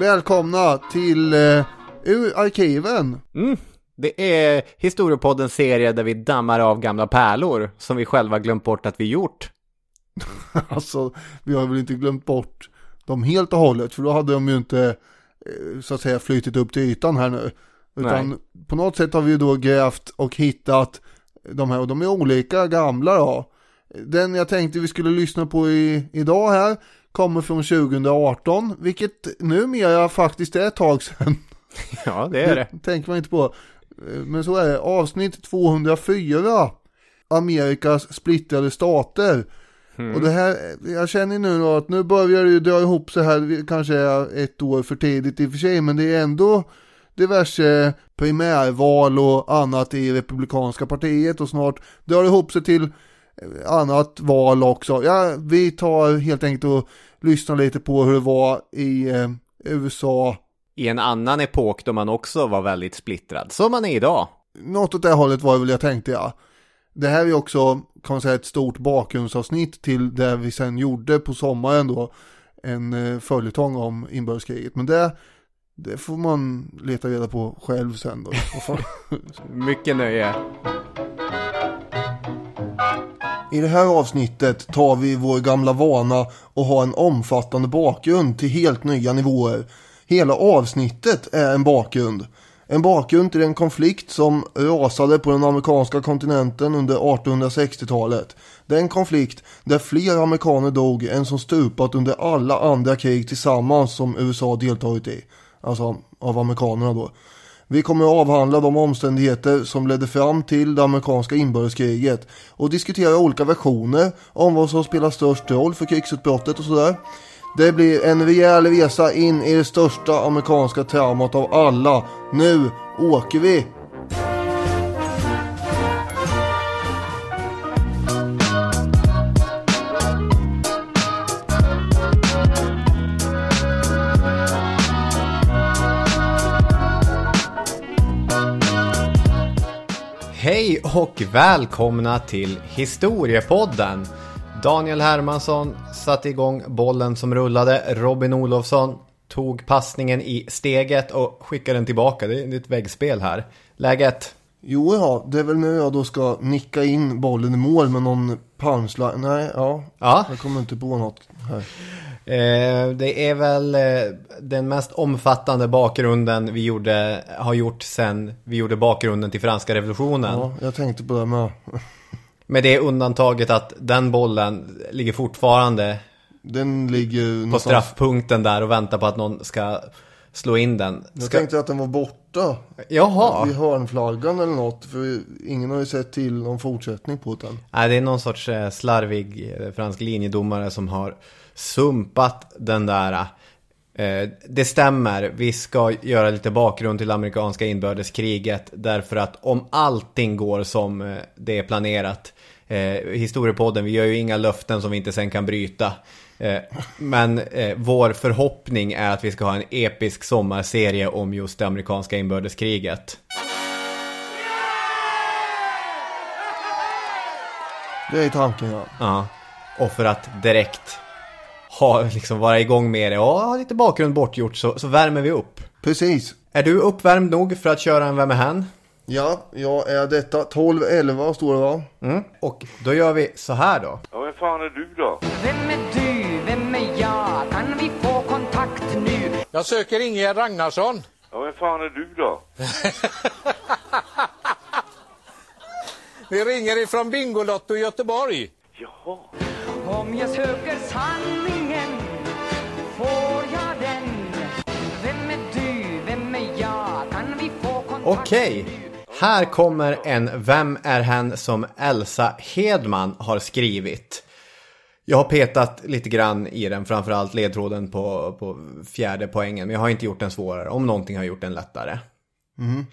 Välkomna till eh, ur arkiven. Mm. Det är Historiepoddens serie där vi dammar av gamla pärlor som vi själva glömt bort att vi gjort. alltså, vi har väl inte glömt bort dem helt och hållet, för då hade de ju inte eh, så att säga flyttit upp till ytan här nu. Utan Nej. på något sätt har vi ju då grävt och hittat de här, och de är olika gamla då. Den jag tänkte vi skulle lyssna på i, idag här kommer från 2018, vilket numera faktiskt är ett tag sedan. Ja, det är det. det tänker man inte på. Men så är det. Avsnitt 204. Amerikas splittrade stater. Mm. Och det här, jag känner nu då att nu börjar det ju dra ihop sig här, kanske ett år för tidigt i och för sig, men det är ändå diverse primärval och annat i Republikanska partiet och snart drar det ihop sig till annat val också. Ja, vi tar helt enkelt och lyssnar lite på hur det var i eh, USA. I en annan epok då man också var väldigt splittrad, som man är idag. Något åt det hållet var det väl jag tänkte ja. Det här är också, kan man säga, ett stort bakgrundsavsnitt till det vi sen gjorde på sommaren då. En eh, följetong om inbördeskriget. Men det, det får man leta reda på själv sen då. Mycket nöje. I det här avsnittet tar vi vår gamla vana och har en omfattande bakgrund till helt nya nivåer. Hela avsnittet är en bakgrund. En bakgrund till en konflikt som rasade på den amerikanska kontinenten under 1860-talet. Den konflikt där fler amerikaner dog än som stupat under alla andra krig tillsammans som USA deltagit i. Alltså av amerikanerna då. Vi kommer att avhandla de omständigheter som ledde fram till det amerikanska inbördeskriget och diskutera olika versioner om vad som spelar störst roll för krigsutbrottet och sådär. Det blir en rejäl resa in i det största amerikanska traumat av alla. Nu åker vi! Hej och välkomna till Historiepodden. Daniel Hermansson satte igång bollen som rullade. Robin Olofsson tog passningen i steget och skickade den tillbaka. Det är ett väggspel här. Läget? Jo, ja, det är väl nu jag då ska nicka in bollen i mål med någon punchline. Nej, ja, ja. jag kommer inte på något här. Eh, det är väl eh, den mest omfattande bakgrunden vi gjorde, har gjort sen vi gjorde bakgrunden till franska revolutionen. Ja, jag tänkte på det med. med det undantaget att den bollen ligger fortfarande den ligger på någonstans... straffpunkten där och väntar på att någon ska slå in den. Ska... Jag tänkte att den var borta. Jaha. I hörnflaggan eller något. För ingen har ju sett till någon fortsättning på den. Nej, det är någon sorts eh, slarvig fransk linjedomare som har sumpat den där. Eh, det stämmer, vi ska göra lite bakgrund till amerikanska inbördeskriget. Därför att om allting går som eh, det är planerat. Eh, historiepodden, vi gör ju inga löften som vi inte sen kan bryta. Eh, men eh, vår förhoppning är att vi ska ha en episk sommarserie om just det amerikanska inbördeskriget. Det är tanken ja. Ja. Och för att direkt ha, liksom vara igång med det och ha lite bakgrund bortgjort så, så värmer vi upp. Precis. Är du uppvärmd nog för att köra en Vem är hen? Ja, jag är detta. 12-11 står det va? Mm. Och då gör vi så här då. Ja, vem fan är du då? Vem är du? Vem är jag? Kan vi få kontakt nu? Jag söker Ingegerd Ragnarsson. Ja, vem fan är du då? Vi ringer ifrån Bingolotto i Göteborg. Jaha. Om jag söker sanningen får jag den Vem är du, vem är jag, kan vi få kontakt Okej, här kommer en Vem är hen som Elsa Hedman har skrivit. Jag har petat lite grann i den, framförallt ledtråden på, på fjärde poängen. Men jag har inte gjort den svårare, om någonting har gjort den lättare. Mm.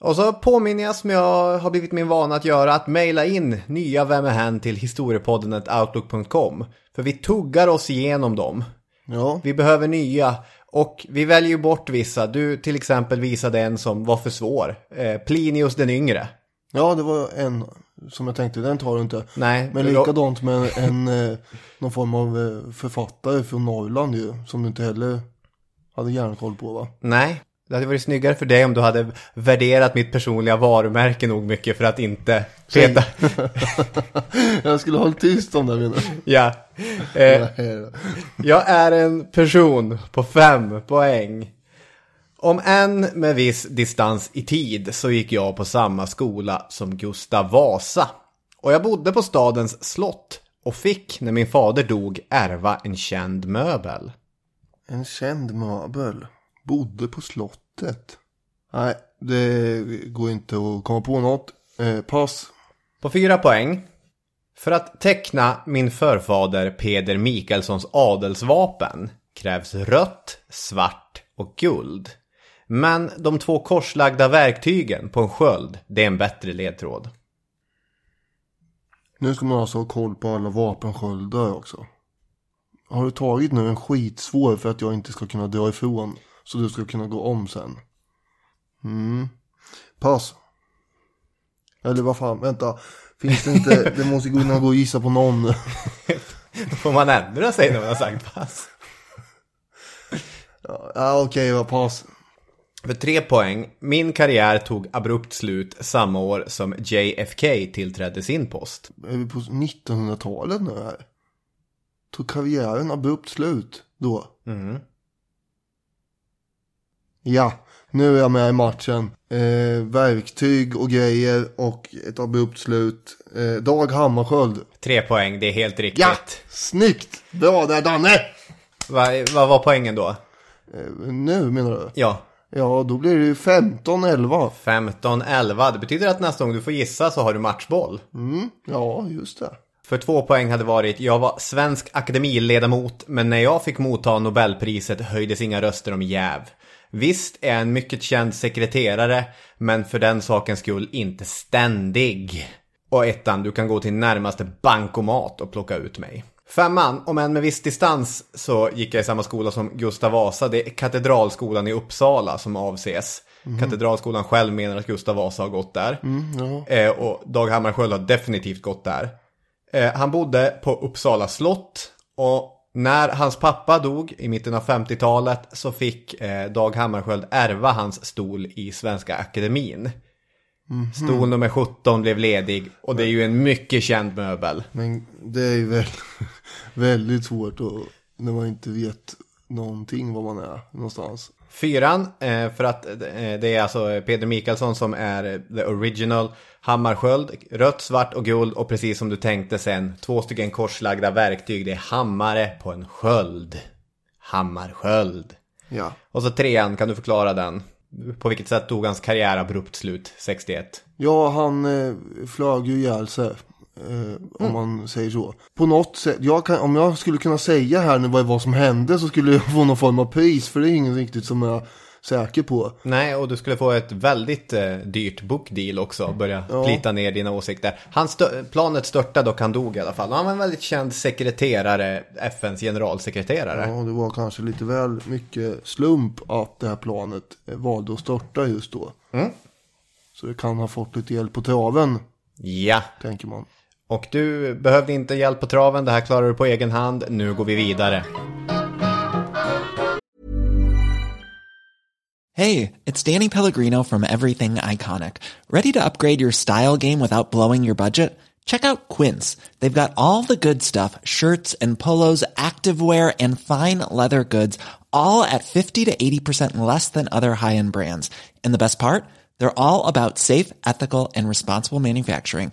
Och så påminner jag som jag har blivit min vana att göra att mejla in nya Vem är hen till historiepodden outlook.com. För vi tuggar oss igenom dem. Ja. Vi behöver nya och vi väljer ju bort vissa. Du till exempel visade en som var för svår. Eh, Plinius den yngre. Ja, det var en som jag tänkte, den tar du inte. Nej. Men likadant med en, eh, någon form av eh, författare från Norrland ju, som du inte heller hade järnkoll på va? Nej, det hade varit snyggare för dig om du hade värderat mitt personliga varumärke nog mycket för att inte peta. Jag skulle hålla tyst om det menar ja. Eh, jag är en person på fem poäng. Om än med viss distans i tid så gick jag på samma skola som Gustav Vasa. Och jag bodde på stadens slott och fick när min fader dog ärva en känd möbel. En känd möbel. Bodde på slottet. Nej, det går inte att komma på något. Eh, pass. På fyra poäng. För att teckna min förfader Peder Mikkelsons adelsvapen krävs rött, svart och guld. Men de två korslagda verktygen på en sköld, det är en bättre ledtråd. Nu ska man alltså ha koll på alla vapensköldar också. Har du tagit nu en skitsvår för att jag inte ska kunna dra ifrån? Så du ska kunna gå om sen. Mm. Pass. Eller vad fan, vänta. Finns det inte, det måste och gå och gissa på någon. Får man ändra sig när man har sagt pass? Ja okej, okay, pass. För tre poäng. Min karriär tog abrupt slut samma år som JFK tillträdde sin post. Är vi på 1900-talet nu här? Tog karriären abrupt slut då? Mm. Ja, nu är jag med i matchen. Eh, verktyg och grejer och ett abrupt slut. Eh, Dag Hammarskjöld. Tre poäng, det är helt riktigt. Ja, snyggt! Bra där Danne! Vad var poängen då? Eh, nu menar du? Ja, Ja, då blir det ju 15-11. 15-11. Det betyder att nästa gång du får gissa så har du matchboll. Mm, ja, just det. För två poäng hade varit, jag var svensk akademiledamot, men när jag fick motta Nobelpriset höjdes inga röster om jäv. Visst är en mycket känd sekreterare, men för den sakens skull inte ständig. Och ettan, du kan gå till närmaste bankomat och plocka ut mig. Femman, om än med viss distans så gick jag i samma skola som Gustav Vasa. Det är Katedralskolan i Uppsala som avses. Katedralskolan själv menar att Gustav Vasa har gått där. eh, och Dag Hammarskjöld har definitivt gått där. Eh, han bodde på Uppsala slott och när hans pappa dog i mitten av 50-talet så fick eh, Dag Hammarskjöld ärva hans stol i Svenska Akademin. Stol nummer 17 blev ledig och det är ju en mycket känd möbel. Men det är ju väl, väldigt svårt att, när man inte vet någonting var man är någonstans. Fyran, eh, för att eh, det är alltså Peder Mikaelsson som är the original. Hammarsköld, rött, svart och guld och precis som du tänkte sen, två stycken korslagda verktyg. Det är hammare på en sköld. Hammarsköld. Ja. Och så trean, kan du förklara den? På vilket sätt tog hans karriär abrupt slut 61? Ja, han eh, flög ju ihjäl sig. Eh, om man säger så. På något sätt, jag kan, om jag skulle kunna säga här nu vad, vad som hände så skulle jag få någon form av pris. För det är ingen riktigt som jag säker på. Nej, och du skulle få ett väldigt eh, dyrt bookdeal också. Börja Ja. plita ner dina åsikter. Han stö- planet störtade och han dog i alla fall. Han var en väldigt känd sekreterare, FNs generalsekreterare. Ja, det var kanske lite väl mycket slump att det här planet eh, valde att störta just då. Så det kan ha fått lite hjälp på traven, Ja, tänker man. Och du behövde inte hjälp på traven. Det här klarar du på egen hand. Nu går vi vidare. Hey, it's Danny Pellegrino from Everything Iconic. Ready to upgrade your style game without blowing your budget? Check out Quince. They've got all the good stuff shirts and polos, activewear, and fine leather goods, all at 50 to 80% less than other high end brands. And the best part? They're all about safe, ethical, and responsible manufacturing.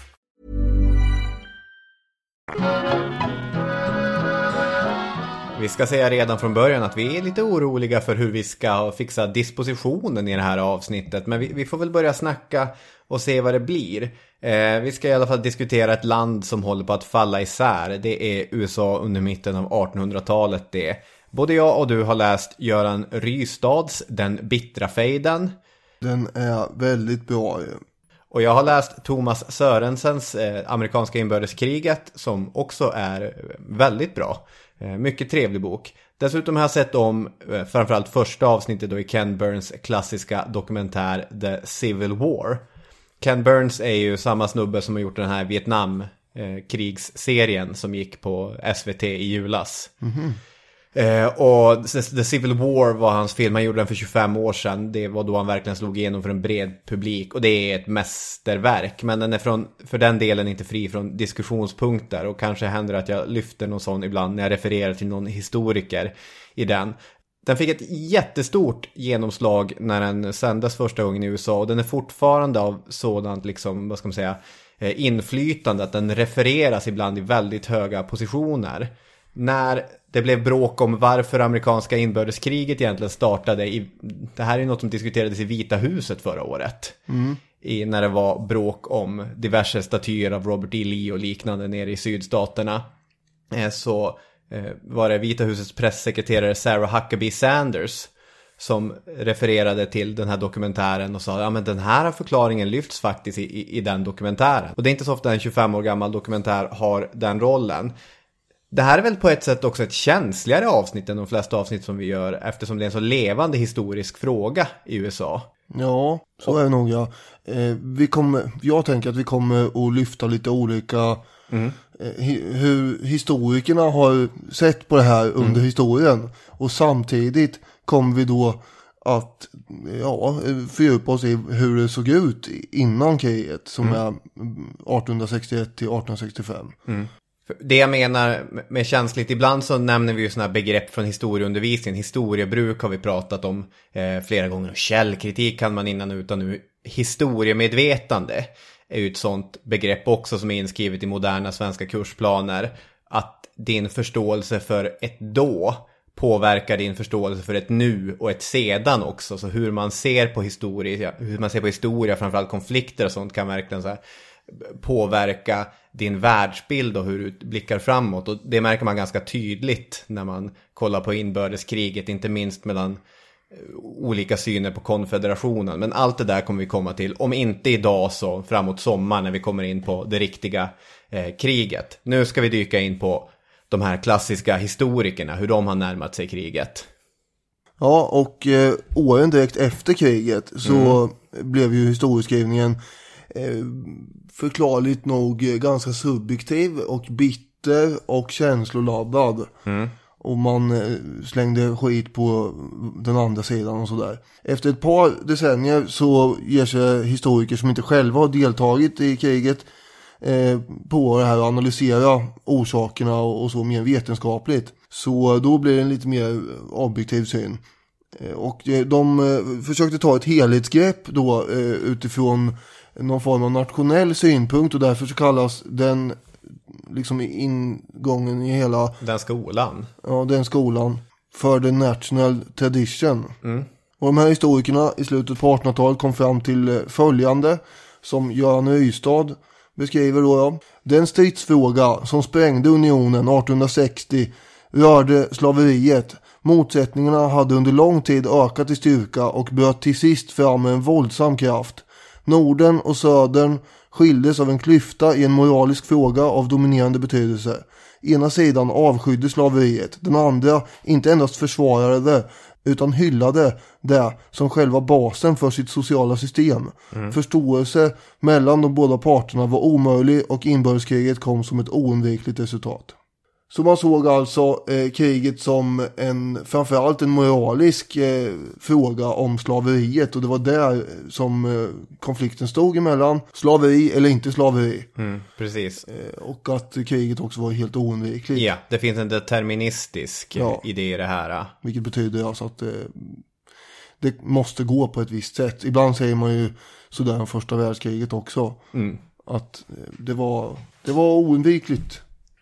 Vi ska säga redan från början att vi är lite oroliga för hur vi ska fixa dispositionen i det här avsnittet. Men vi, vi får väl börja snacka och se vad det blir. Eh, vi ska i alla fall diskutera ett land som håller på att falla isär. Det är USA under mitten av 1800-talet det. Både jag och du har läst Göran Rystads Den bittra fejden. Den är väldigt bra ju. Och jag har läst Thomas Sörensens eh, Amerikanska inbördeskriget som också är väldigt bra. Eh, mycket trevlig bok. Dessutom har jag sett om eh, framförallt första avsnittet då i Ken Burns klassiska dokumentär The Civil War. Ken Burns är ju samma snubbe som har gjort den här Vietnamkrigsserien som gick på SVT i julas. Mhm. Eh, och The Civil War var hans film, han gjorde den för 25 år sedan. Det var då han verkligen slog igenom för en bred publik. Och det är ett mästerverk. Men den är från, för den delen inte fri från diskussionspunkter. Och kanske händer att jag lyfter någon sån ibland när jag refererar till någon historiker i den. Den fick ett jättestort genomslag när den sändes första gången i USA. Och den är fortfarande av sådant, liksom, vad ska man säga, eh, inflytande. Att den refereras ibland i väldigt höga positioner när det blev bråk om varför amerikanska inbördeskriget egentligen startade i, det här är något som diskuterades i Vita huset förra året. I, när det var bråk om diverse statyer av Robert E. Lee och liknande nere i sydstaterna. Eh, så eh, var det Vita husets pressekreterare Sarah Huckabee Sanders som refererade till den här dokumentären och sa ja men den här förklaringen lyfts faktiskt i, i, i den dokumentären. Och det är inte så ofta en 25 år gammal dokumentär har den rollen. Det här är väl på ett sätt också ett känsligare avsnitt än de flesta avsnitt som vi gör eftersom det är en så levande historisk fråga i USA. Ja, så är det nog ja. Eh, vi kommer, jag tänker att vi kommer att lyfta lite olika Mm. eh, hur historikerna har sett på det här Mm. under historien. Och samtidigt kommer vi då att ja, fördjupa oss i hur det såg ut innan kriget som Mm. är 1861 till 1865. För det jag menar med känsligt, ibland så nämner vi ju sådana här begrepp från historieundervisningen. Historiebruk har vi pratat om eh, flera gånger. Och källkritik kan man innan och utan nu. Historiemedvetande är ju ett sådant begrepp också som är inskrivet i moderna svenska kursplaner. Att din förståelse för ett då påverkar din förståelse för ett nu och ett sedan också. Så hur man ser på historia, hur man ser på historia, framförallt konflikter och sånt kan verkligen så här påverka din världsbild och hur du blickar framåt. Och det märker man ganska tydligt när man kollar på inbördeskriget, inte minst mellan eh, olika syner på konfederationen. Men allt det där kommer vi komma till, om inte idag så framåt sommaren när vi kommer in på det riktiga eh, kriget. Nu ska vi dyka in på de här klassiska historikerna, hur de har närmat sig kriget. Ja, och eh, åren direkt efter kriget så blev ju historieskrivningen förklarligt nog eh, ganska subjektiv och bitter och känsloladdad. Och man eh, slängde skit på den andra sidan och sådär. Efter ett par decennier så ger sig historiker som inte själva har deltagit i kriget eh, på det här och analysera orsakerna och, så mer vetenskapligt. Så då blir det en lite mer objektiv syn. Eh, Och eh, de eh, försökte ta ett helhetsgrepp då eh, utifrån någon form av nationell synpunkt och därför så kallas den liksom ingången i hela Den skolan. ja, den skolan för the national tradition. Och de här historikerna i slutet på 1800-talet kom fram till eh, följande som Göran Rystad beskriver då. Ja. Den stridsfråga som sprängde unionen 1860 rörde slaveriet. Motsättningarna hade under lång tid ökat i styrka och bröt till sist fram med en våldsam kraft. Norden och Södern skildes av en klyfta i en moralisk fråga av dominerande betydelse. Ena sidan avskydde slaveriet, den andra inte endast försvarade det utan hyllade det som själva basen för sitt sociala system. Förståelse mellan de båda parterna var omöjlig och inbördeskriget kom som ett oundvikligt resultat. Så man såg alltså eh, kriget som en, framförallt en moralisk eh, fråga om slaveriet. Och det var där som eh, konflikten stod emellan. Slaveri eller inte slaveri. Mm, precis. Eh, och att kriget också var helt oundvikligt. Ja, det finns en deterministisk eh, Ja. idé i det här. Vilket betyder alltså att det, måste gå på ett visst sätt. Ibland säger man ju sådär om första världskriget också. Mm. Att eh, det var, det var oundvikligt.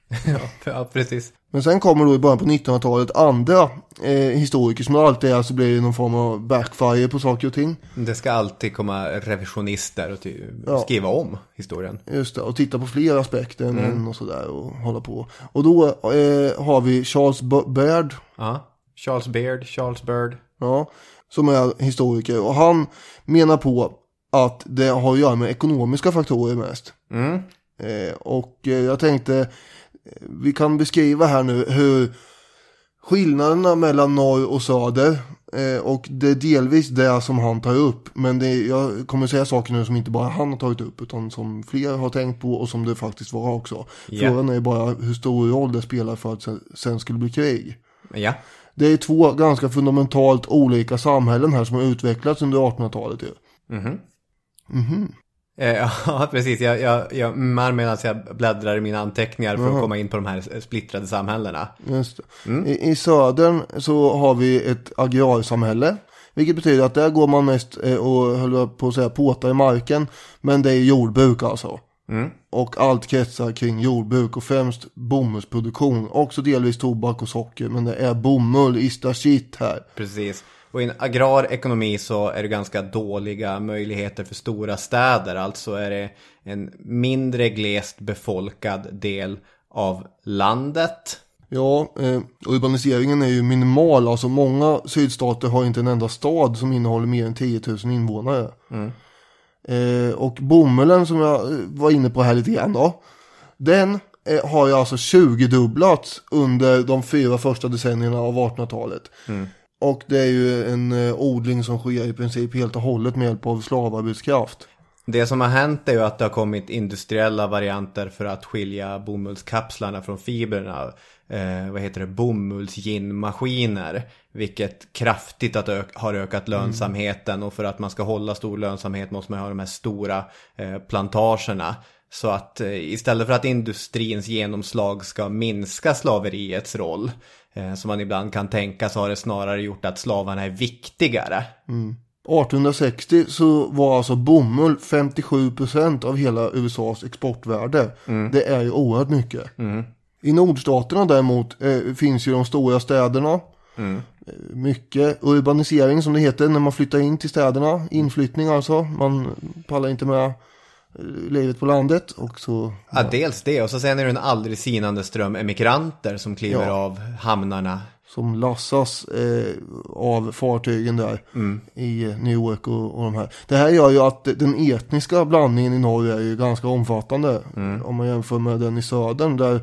Ja, precis. Men sen kommer då i början på 1900-talet andra eh, historiker som alltid är så blir det någon form av backfire på saker och ting. Det ska alltid komma revisionister och Ja. skriva om historien. Just det, och titta på fler aspekter än en och sådär och hålla på. Och då eh, har vi Charles B- Baird, Ja. Charles Beard, Charles Bird. ja, som är historiker. Och han menar på att det har att göra med ekonomiska faktorer mest. Mm. Eh, och eh, jag tänkte, vi kan beskriva här nu hur skillnaderna mellan norr och söder. Eh, och det är delvis det som han tar upp. Men det jag kommer säga saker nu som inte bara han har tagit upp. Utan som fler har tänkt på och som det faktiskt var också. Ja. Frågan är bara hur stor roll det spelar för att sen, sen skulle bli krig. Ja. Det är två ganska fundamentalt olika samhällen här som har utvecklats under 1800-talet ju. Eh, Ja, precis. Jag, jag, jag mär medan jag bläddrar i mina anteckningar för att komma in på de här splittrade samhällena. Det. I, I södern så har vi ett agrarsamhälle. Vilket betyder att där går man mest eh, och höll på att säga påtar i marken. Men det är jordbruk alltså. Och allt kretsar kring jordbruk och främst bomullsproduktion. Också delvis tobak och socker. Men det är bomull, ista shit här. Precis. Och i en agrar ekonomi så är det ganska dåliga möjligheter för stora städer. Alltså är det en mindre glest befolkad del av landet. Ja, eh, urbaniseringen är ju minimal. Alltså många sydstater har inte en enda stad som innehåller mer än 10 000 invånare. Eh, och bomullen som jag eh, var inne på här lite grann då. Den eh, har ju alltså 20-dubblats under de fyra första decennierna av 1800-talet. Och det är ju en eh, odling som sker i princip helt och hållet med hjälp av slavarbetskraft. Det som har hänt är ju att det har kommit industriella varianter för att skilja bomullskapslarna från fibrerna. Eh, vad heter det? Bomullsginmaskiner. Vilket kraftigt att ök- har ökat lönsamheten. Och för att man ska hålla stor lönsamhet måste man ha de här stora eh, plantagerna. Så att eh, istället för att industrins genomslag ska minska slaveriets roll. Eh, som man ibland kan tänka så har det snarare gjort att slavarna är viktigare. 1860 så var alltså bomull 57% av hela USAs exportvärde. Det är ju oerhört mycket. I nordstaterna däremot eh, finns ju de stora städerna. Eh, Mycket urbanisering som det heter när man flyttar in till städerna. Inflyttning alltså. Man pallar inte med livet på landet. Och så, Ja, dels det och så sen är det en aldrig sinande ström emigranter som kliver Ja. av hamnarna. som lassas eh, av fartygen där i eh, New York och, och de här. Det här gör ju att den etniska blandningen i norr är ju ganska omfattande. Om man jämför med den i södern där,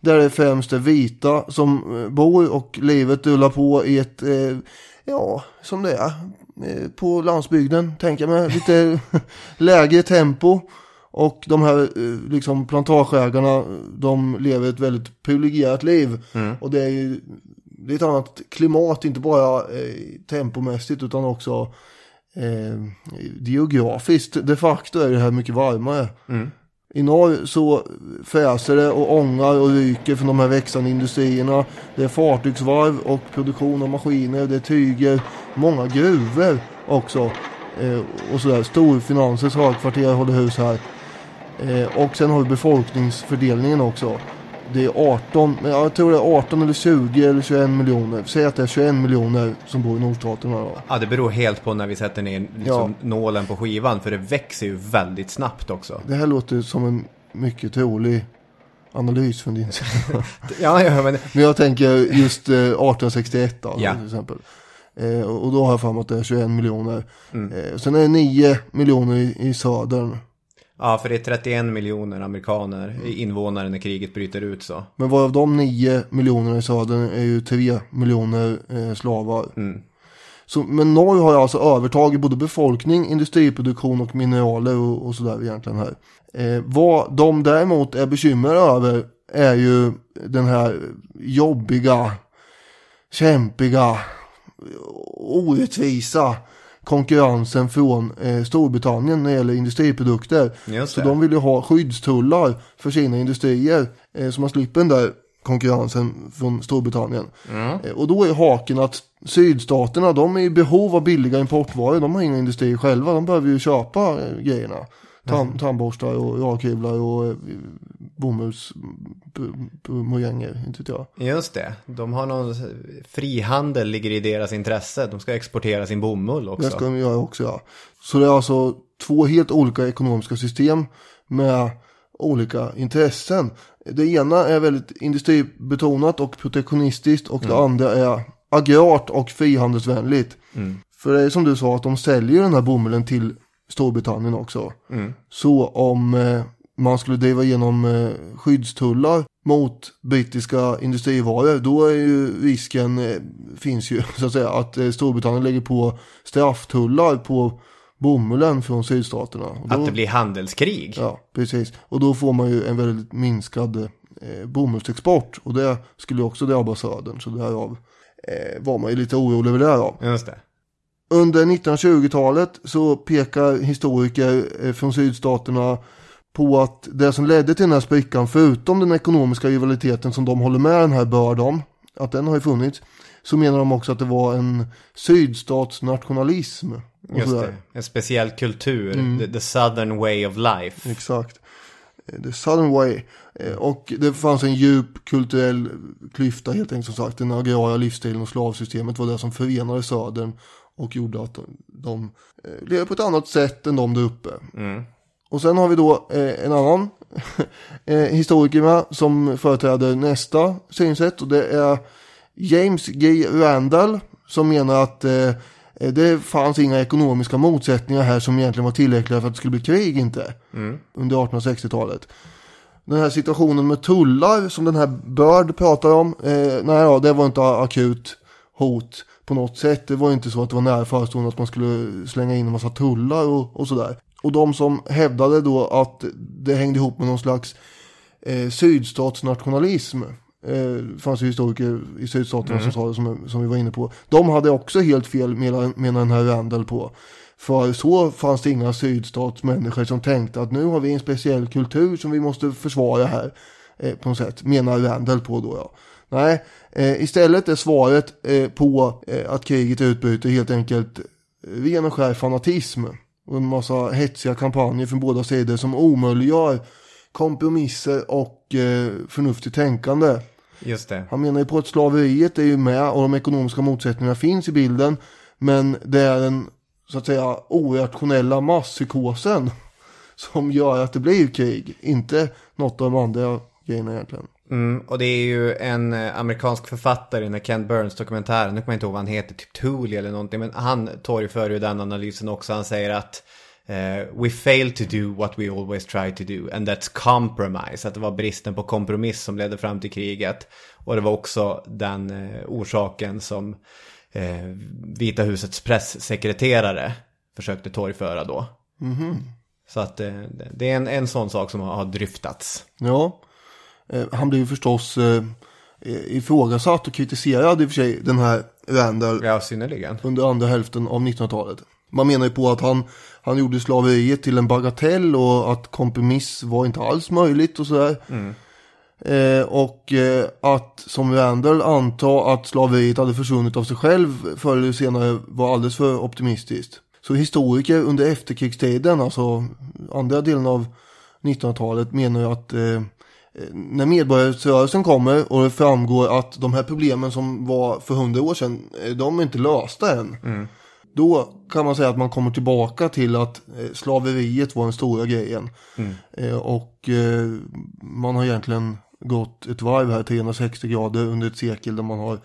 där det främst är vita som eh, bor och livet rullar på i ett, eh, ja, som det är. Eh, På landsbygden, tänker jag mig. Lite lägre tempo. Och de här eh, liksom plantageägarna, de lever ett väldigt privilegierat liv. Och det är ju det är ett annat klimat, inte bara eh, tempomässigt utan också eh, geografiskt. De facto är det här mycket varmare. I norr så fräser det och ångar och ryker från de här växande industrierna. Det är fartygsvarv och produktion av maskiner, det är tyger, många gruvor också. Eh, och sådär, storfinansens högkvarter håller hus här. Eh, och sen har vi befolkningsfördelningen också. Det är 18, men jag tror det är 18 eller 20 eller 21 miljoner. Säg att det är 21 miljoner som bor i nordstaterna då. Ja, det beror helt på när vi sätter ner liksom, nålen på skivan för det växer ju väldigt snabbt också. Det här låter som en mycket trolig analys från din sida. Ja, ja men Men jag tänker just eh, 1861 då, Ja. till exempel. Eh, och då har jag fram att det är 21 miljoner. Eh, sen är det 9 miljoner i, i södern. Ja, för det är 31 miljoner amerikaner invånare när kriget bryter ut så. Men varav de 9 miljonerna i södern är ju 3 miljoner eh, slavar. Så, men Norge har alltså övertagit både befolkning, industriproduktion och mineraler och, och sådär egentligen här. Eh, vad de däremot är bekymrade över är ju den här jobbiga, kämpiga, orättvisa konkurrensen från eh, Storbritannien när det gäller industriprodukter. Så de vill ju ha skyddstullar för sina industrier eh, så man slipper den där konkurrensen från Storbritannien. Eh, och då är haken att sydstaterna de är i behov av billiga importvaror. De har inga industrier själva. De behöver ju köpa eh, grejerna. Tam, Tandborstar och rakhyvlar och eh, bomullsmojänger, inte vet jag. Just det. De har någon frihandel ligger i deras intresse. De ska exportera sin bomull också. Det ska de göra också ja. Så det är alltså två helt olika ekonomiska system med olika intressen. Det ena är väldigt industribetonat och protektionistiskt och det andra är agrart och frihandelsvänligt. För det är som du sa att de säljer den här bomullen till Storbritannien också. Så om eh, man skulle driva igenom eh, skyddstullar mot brittiska industrivaror då är ju risken, eh, finns ju så att säga, att eh, Storbritannien lägger på strafftullar på bomullen från sydstaterna. Då, Att det blir handelskrig. Ja, precis. Och då får man ju en väldigt minskad eh, bomullsexport. Och det skulle också drabba södern. Så därav eh, var man ju lite orolig över det då. Just det. Under 1920-talet så pekar historiker från sydstaterna på att det som ledde till den här sprickan, förutom den ekonomiska rivaliteten som de håller med den här börd om, att den har ju funnits, så menar de också att det var en sydstatsnationalism. Just det. En speciell kultur. Mm. The, the southern way of life. Exakt. The Southern Way. Eh, Och det fanns en djup kulturell klyfta helt enkelt som sagt. Den agrara livsstilen och slavsystemet var det som förenade Södern och gjorde att de, de eh, levde på ett annat sätt än de där uppe. Och sen har vi då eh, en annan eh, historiker med som företräder nästa synsätt och det är James G. Randall som menar att eh, det fanns inga ekonomiska motsättningar här som egentligen var tillräckliga för att det skulle bli krig inte. Under 1860-talet. Den här situationen med tullar som den här Bird pratar om. Eh, nej ja, det var inte akut hot på något sätt. Det var inte så att det var nära förestående att man skulle slänga in en massa tullar och, och sådär. Och de som hävdade då att det hängde ihop med någon slags eh, sydstatsnationalism. Eh, fanns ju historiker i sydstaterna som sa det som, som vi var inne på. De hade också helt fel menar, menar den här Randall på. För så fanns det inga sydstatsmänniskor som tänkte att nu har vi en speciell kultur som vi måste försvara här. Eh, på något sätt, menar Randall på då ja. Nej, eh, istället är svaret eh, på eh, att kriget utbryter helt enkelt eh, ren och skär fanatism. Och en massa hetsiga kampanjer från båda sidor som omöjliggör kompromisser och eh, förnuftigt tänkande. Just det. Han menar ju på att slaveriet är ju med och de ekonomiska motsättningarna finns i bilden. Men det är den så att säga orationella masspsykosen som gör att det blir krig. Inte något av de andra grejerna egentligen. Mm, och det är ju en eh, amerikansk författare i den här Ken Burns-dokumentären, nu kommer jag inte ihåg vad han heter, typ Tooley eller någonting, men han torgför ju den analysen också. Han säger att eh, we fail to do what we always try to do, and that's compromise. Att det var bristen på kompromiss som ledde fram till kriget. Och det var också den eh, orsaken som eh, Vita husets pressekreterare försökte torgföra då. Så att det- är en, en sån sak som har, har dryftats. Ja, han blev ju förstås eh, ifrågasatt och kritiserad i och för sig den här Randall Ja, synnerligen. under andra hälften av 1900-talet. Man menar ju på att han, han gjorde slaveriet till en bagatell och att kompromiss var inte alls möjligt och sådär. Eh, och eh, att som Randall anta att slaveriet hade försvunnit av sig själv förr eller senare var alldeles för optimistiskt. Så historiker under efterkrigstiden, alltså andra delen av 1900-talet menar ju att eh, när medborgarrörelsen kommer och det framgår att de här problemen som var för hundra år sedan, eh, de är inte lösta än. Då kan man säga att man kommer tillbaka till att eh, slaveriet var den stora grejen. Eh, och eh, man har egentligen gått ett varv här 360 grader under ett sekel där man har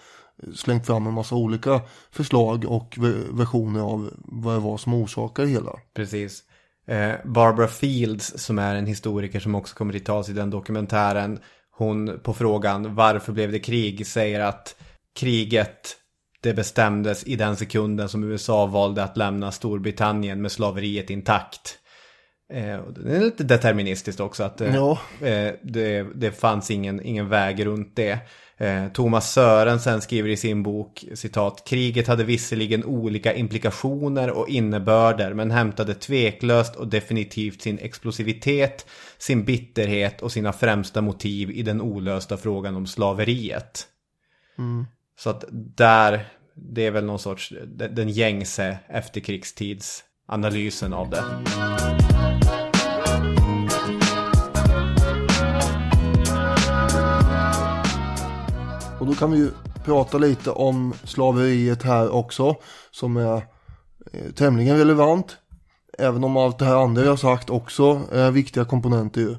slängt fram en massa olika förslag och ve- versioner av vad det var som orsakar det hela. Precis. Eh, Barbara Fields som är en historiker som också kommer till tals i den dokumentären. Hon på frågan varför blev det krig säger att kriget det bestämdes i den sekunden som USA valde att lämna Storbritannien med slaveriet intakt. Eh, det är lite deterministiskt också att eh, Ja. det, det fanns ingen, ingen väg runt det. Eh, Thomas Sörensen skriver i sin bok, citat, kriget hade visserligen olika implikationer och innebörder men hämtade tveklöst och definitivt sin explosivitet, sin bitterhet och sina främsta motiv i den olösta frågan om slaveriet. Så att där, det är väl någon sorts, den, den gängse efterkrigstidsanalysen av det. Och då kan vi ju prata lite om slaveriet här också. Som är eh, tämligen relevant. Även om allt det här andra jag sagt också är viktiga komponenter ju.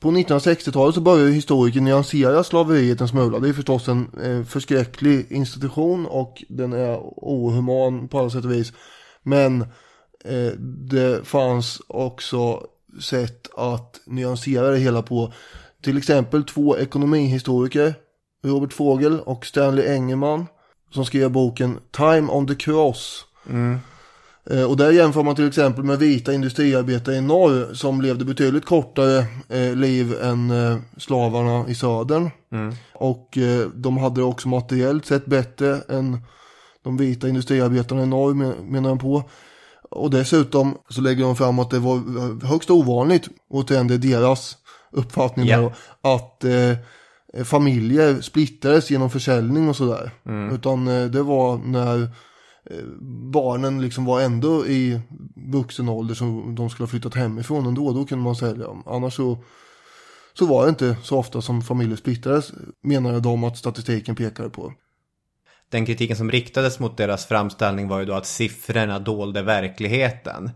På 1960-talet så började historiker nyansera slaveriet en smula. Det är förstås en eh, förskräcklig institution och den är ohuman på alla sätt och vis. Men eh, det fanns också sätt att nyansera det hela på. Till exempel två ekonomihistoriker, Robert Fogel och Stanley Engelman, som skrev boken Time on the Cross. Eh, Och där jämför man till exempel med vita industriarbetare i norr som levde betydligt kortare eh, liv än eh, slavarna i södern. Och eh, de hade också materiellt sett bättre än de vita industriarbetarna i norr men- menar de på. Och dessutom så lägger de fram att det var eh, högst ovanligt, återigen det är deras uppfattning, då, att eh, familjer splittrades genom försäljning och sådär. Utan eh, det var när eh, barnen liksom var ändå i vuxen ålder så de skulle ha flyttat hemifrån ändå, då kunde man sälja dem. Annars så, så var det inte så ofta som familjer splittrades, menar de att statistiken pekade på. Den kritiken som riktades mot deras framställning var ju då att siffrorna dolde verkligheten.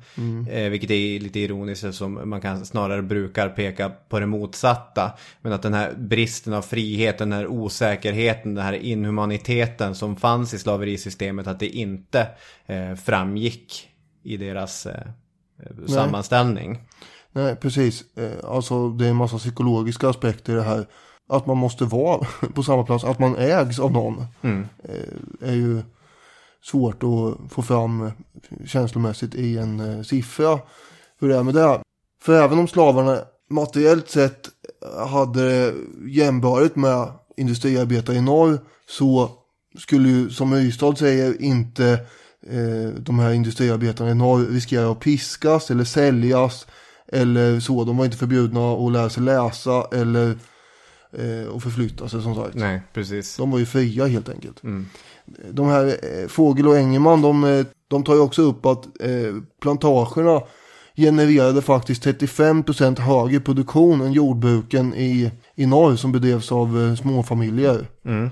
Eh, vilket är lite ironiskt eftersom man kan snarare brukar peka på det motsatta. Men att den här bristen av frihet, den här osäkerheten, den här inhumaniteten som fanns i slaverisystemet, att det inte eh, framgick i deras eh, sammanställning. Nej, precis. Alltså det är en massa psykologiska aspekter i det här. Att man måste vara på samma plats, att man ägs av någon. eh, Är ju svårt att få fram känslomässigt i en eh, siffra. Hur det är med det. För även om slavarna materiellt sett hade jämbördigt med industriarbetare i norr så skulle ju, som Ystad säger, inte eh, de här industriarbetarna i norr riskera att piskas eller säljas eller så. De var inte förbjudna att lära sig läsa eller eh, att förflytta sig som sagt. Nej, precis. De var ju fria helt enkelt. De här eh, Fågel och Engelman, de, eh, de tar ju också upp att eh, plantagerna genererade faktiskt 35% högre produktion än jordbruken i, i norr som bedrevs av eh, småfamiljer.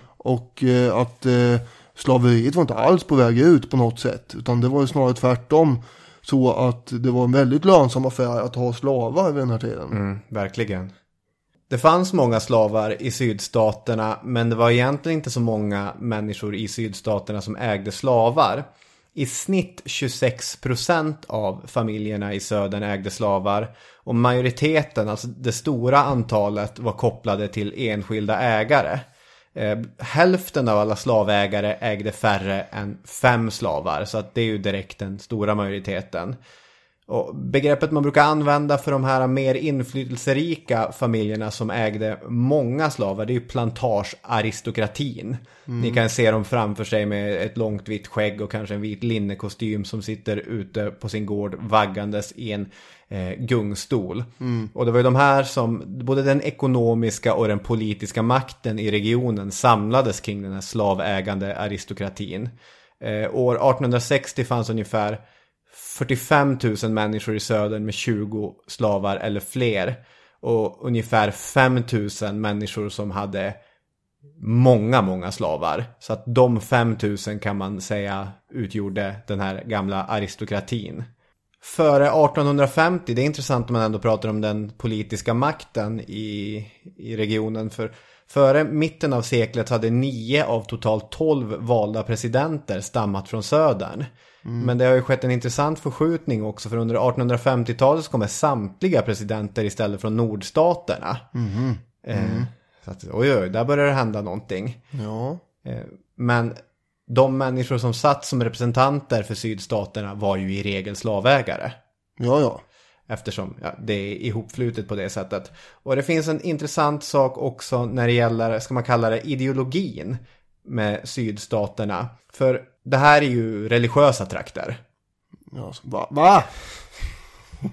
Och eh, att eh, slaveriet var inte alls på väg ut på något sätt. Utan det var ju snarare tvärtom. Så att det var en väldigt lönsam affär att ha slavar vid den här tiden. Mm, verkligen. Det fanns många slavar i sydstaterna men det var egentligen inte så många människor i sydstaterna som ägde slavar. I snitt 26% av familjerna i södern ägde slavar och majoriteten, alltså det stora antalet, var kopplade till enskilda ägare. Eh, hälften av alla slavägare ägde färre än fem slavar så att det är ju direkt den stora majoriteten. Och begreppet man brukar använda för de här mer inflytelserika familjerna som ägde många slavar, det är ju plantagearistokratin. Ni kan se dem framför sig med ett långt vitt skägg och kanske en vit linnekostym som sitter ute på sin gård vaggandes i en eh, gungstol. Och det var ju de här som, både den ekonomiska och den politiska makten i regionen samlades kring den här slavägande aristokratin. Eh, år 1860 fanns ungefär 45 000 människor i södern med 20 slavar eller fler. Och ungefär 5 000 människor som hade många, många slavar. Så att de 5 000 kan man säga utgjorde den här gamla aristokratin. Före 1850, det är intressant om man ändå pratar om den politiska makten i, i regionen. För före mitten av seklet hade nio av totalt 12 valda presidenter stammat från södern. Men det har ju skett en intressant förskjutning också för under 1850-talet så kommer samtliga presidenter istället från nordstaterna. Eh, så att, oj, oj, där börjar det hända någonting. Ja. Eh, Men de människor som satt som representanter för sydstaterna var ju i regel slavägare. Ja, ja. Eftersom ja, det är ihopflutet på det sättet. Och det finns en intressant sak också när det gäller, ska man kalla det, ideologin med sydstaterna. För det här är ju religiösa trakter. ja va? va?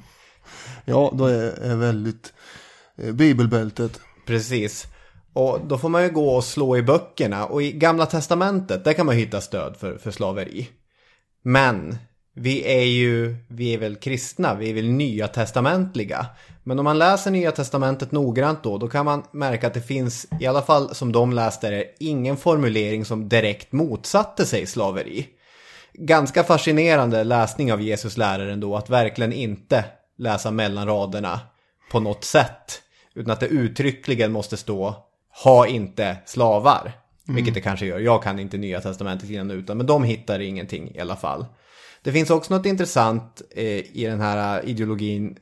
ja, då är, är väldigt eh, bibelbältet. Precis. Och då får man ju gå och slå i böckerna. Och i Gamla Testamentet, där kan man hitta stöd för, för slaveri. Men vi är ju, vi är väl kristna, vi är väl nya testamentliga. Men om man läser nya testamentet noggrant då, då kan man märka att det finns, i alla fall som de läste det, ingen formulering som direkt motsatte sig slaveri. Ganska fascinerande läsning av Jesus lärare ändå, att verkligen inte läsa mellan raderna på något sätt. Utan att det uttryckligen måste stå, ha inte slavar. Vilket det kanske gör, jag kan inte nya testamentet innan utan, men de hittar ingenting i alla fall. Det finns också något intressant eh, i den här ideologin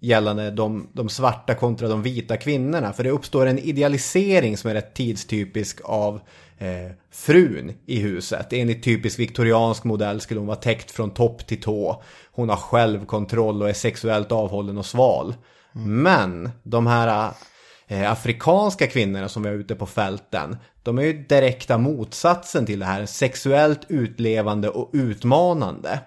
gällande de, de svarta kontra de vita kvinnorna. För det uppstår en idealisering som är rätt tidstypisk av eh, frun i huset. Enligt typisk viktoriansk modell skulle hon vara täckt från topp till tå. Hon har självkontroll och är sexuellt avhållen och sval. Men de här eh, afrikanska kvinnorna som vi har ute på fälten, de är ju direkta motsatsen till det här, sexuellt utlevande och utmanande.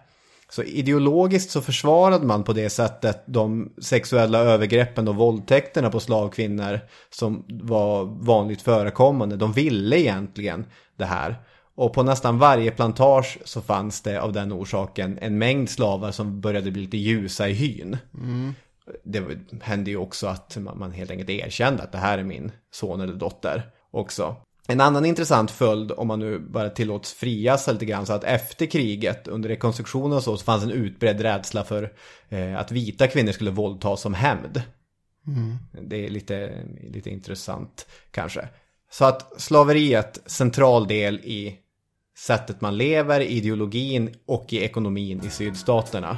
Så ideologiskt så försvarade man på det sättet de sexuella övergreppen och våldtäkterna på slavkvinnor som var vanligt förekommande. De ville egentligen det här. Och på nästan varje plantage så fanns det av den orsaken en mängd slavar som började bli lite ljusa i hyn. Det hände ju också att man helt enkelt erkände att det här är min son eller dotter också. En annan intressant följd, om man nu bara tillåts frias lite grann, så att efter kriget, under rekonstruktionen och så, så fanns en utbredd rädsla för eh, att vita kvinnor skulle våldtas som hämnd. Det är lite, lite intressant kanske. Så att slaveriet, central del i sättet man lever, ideologin och i ekonomin i sydstaterna.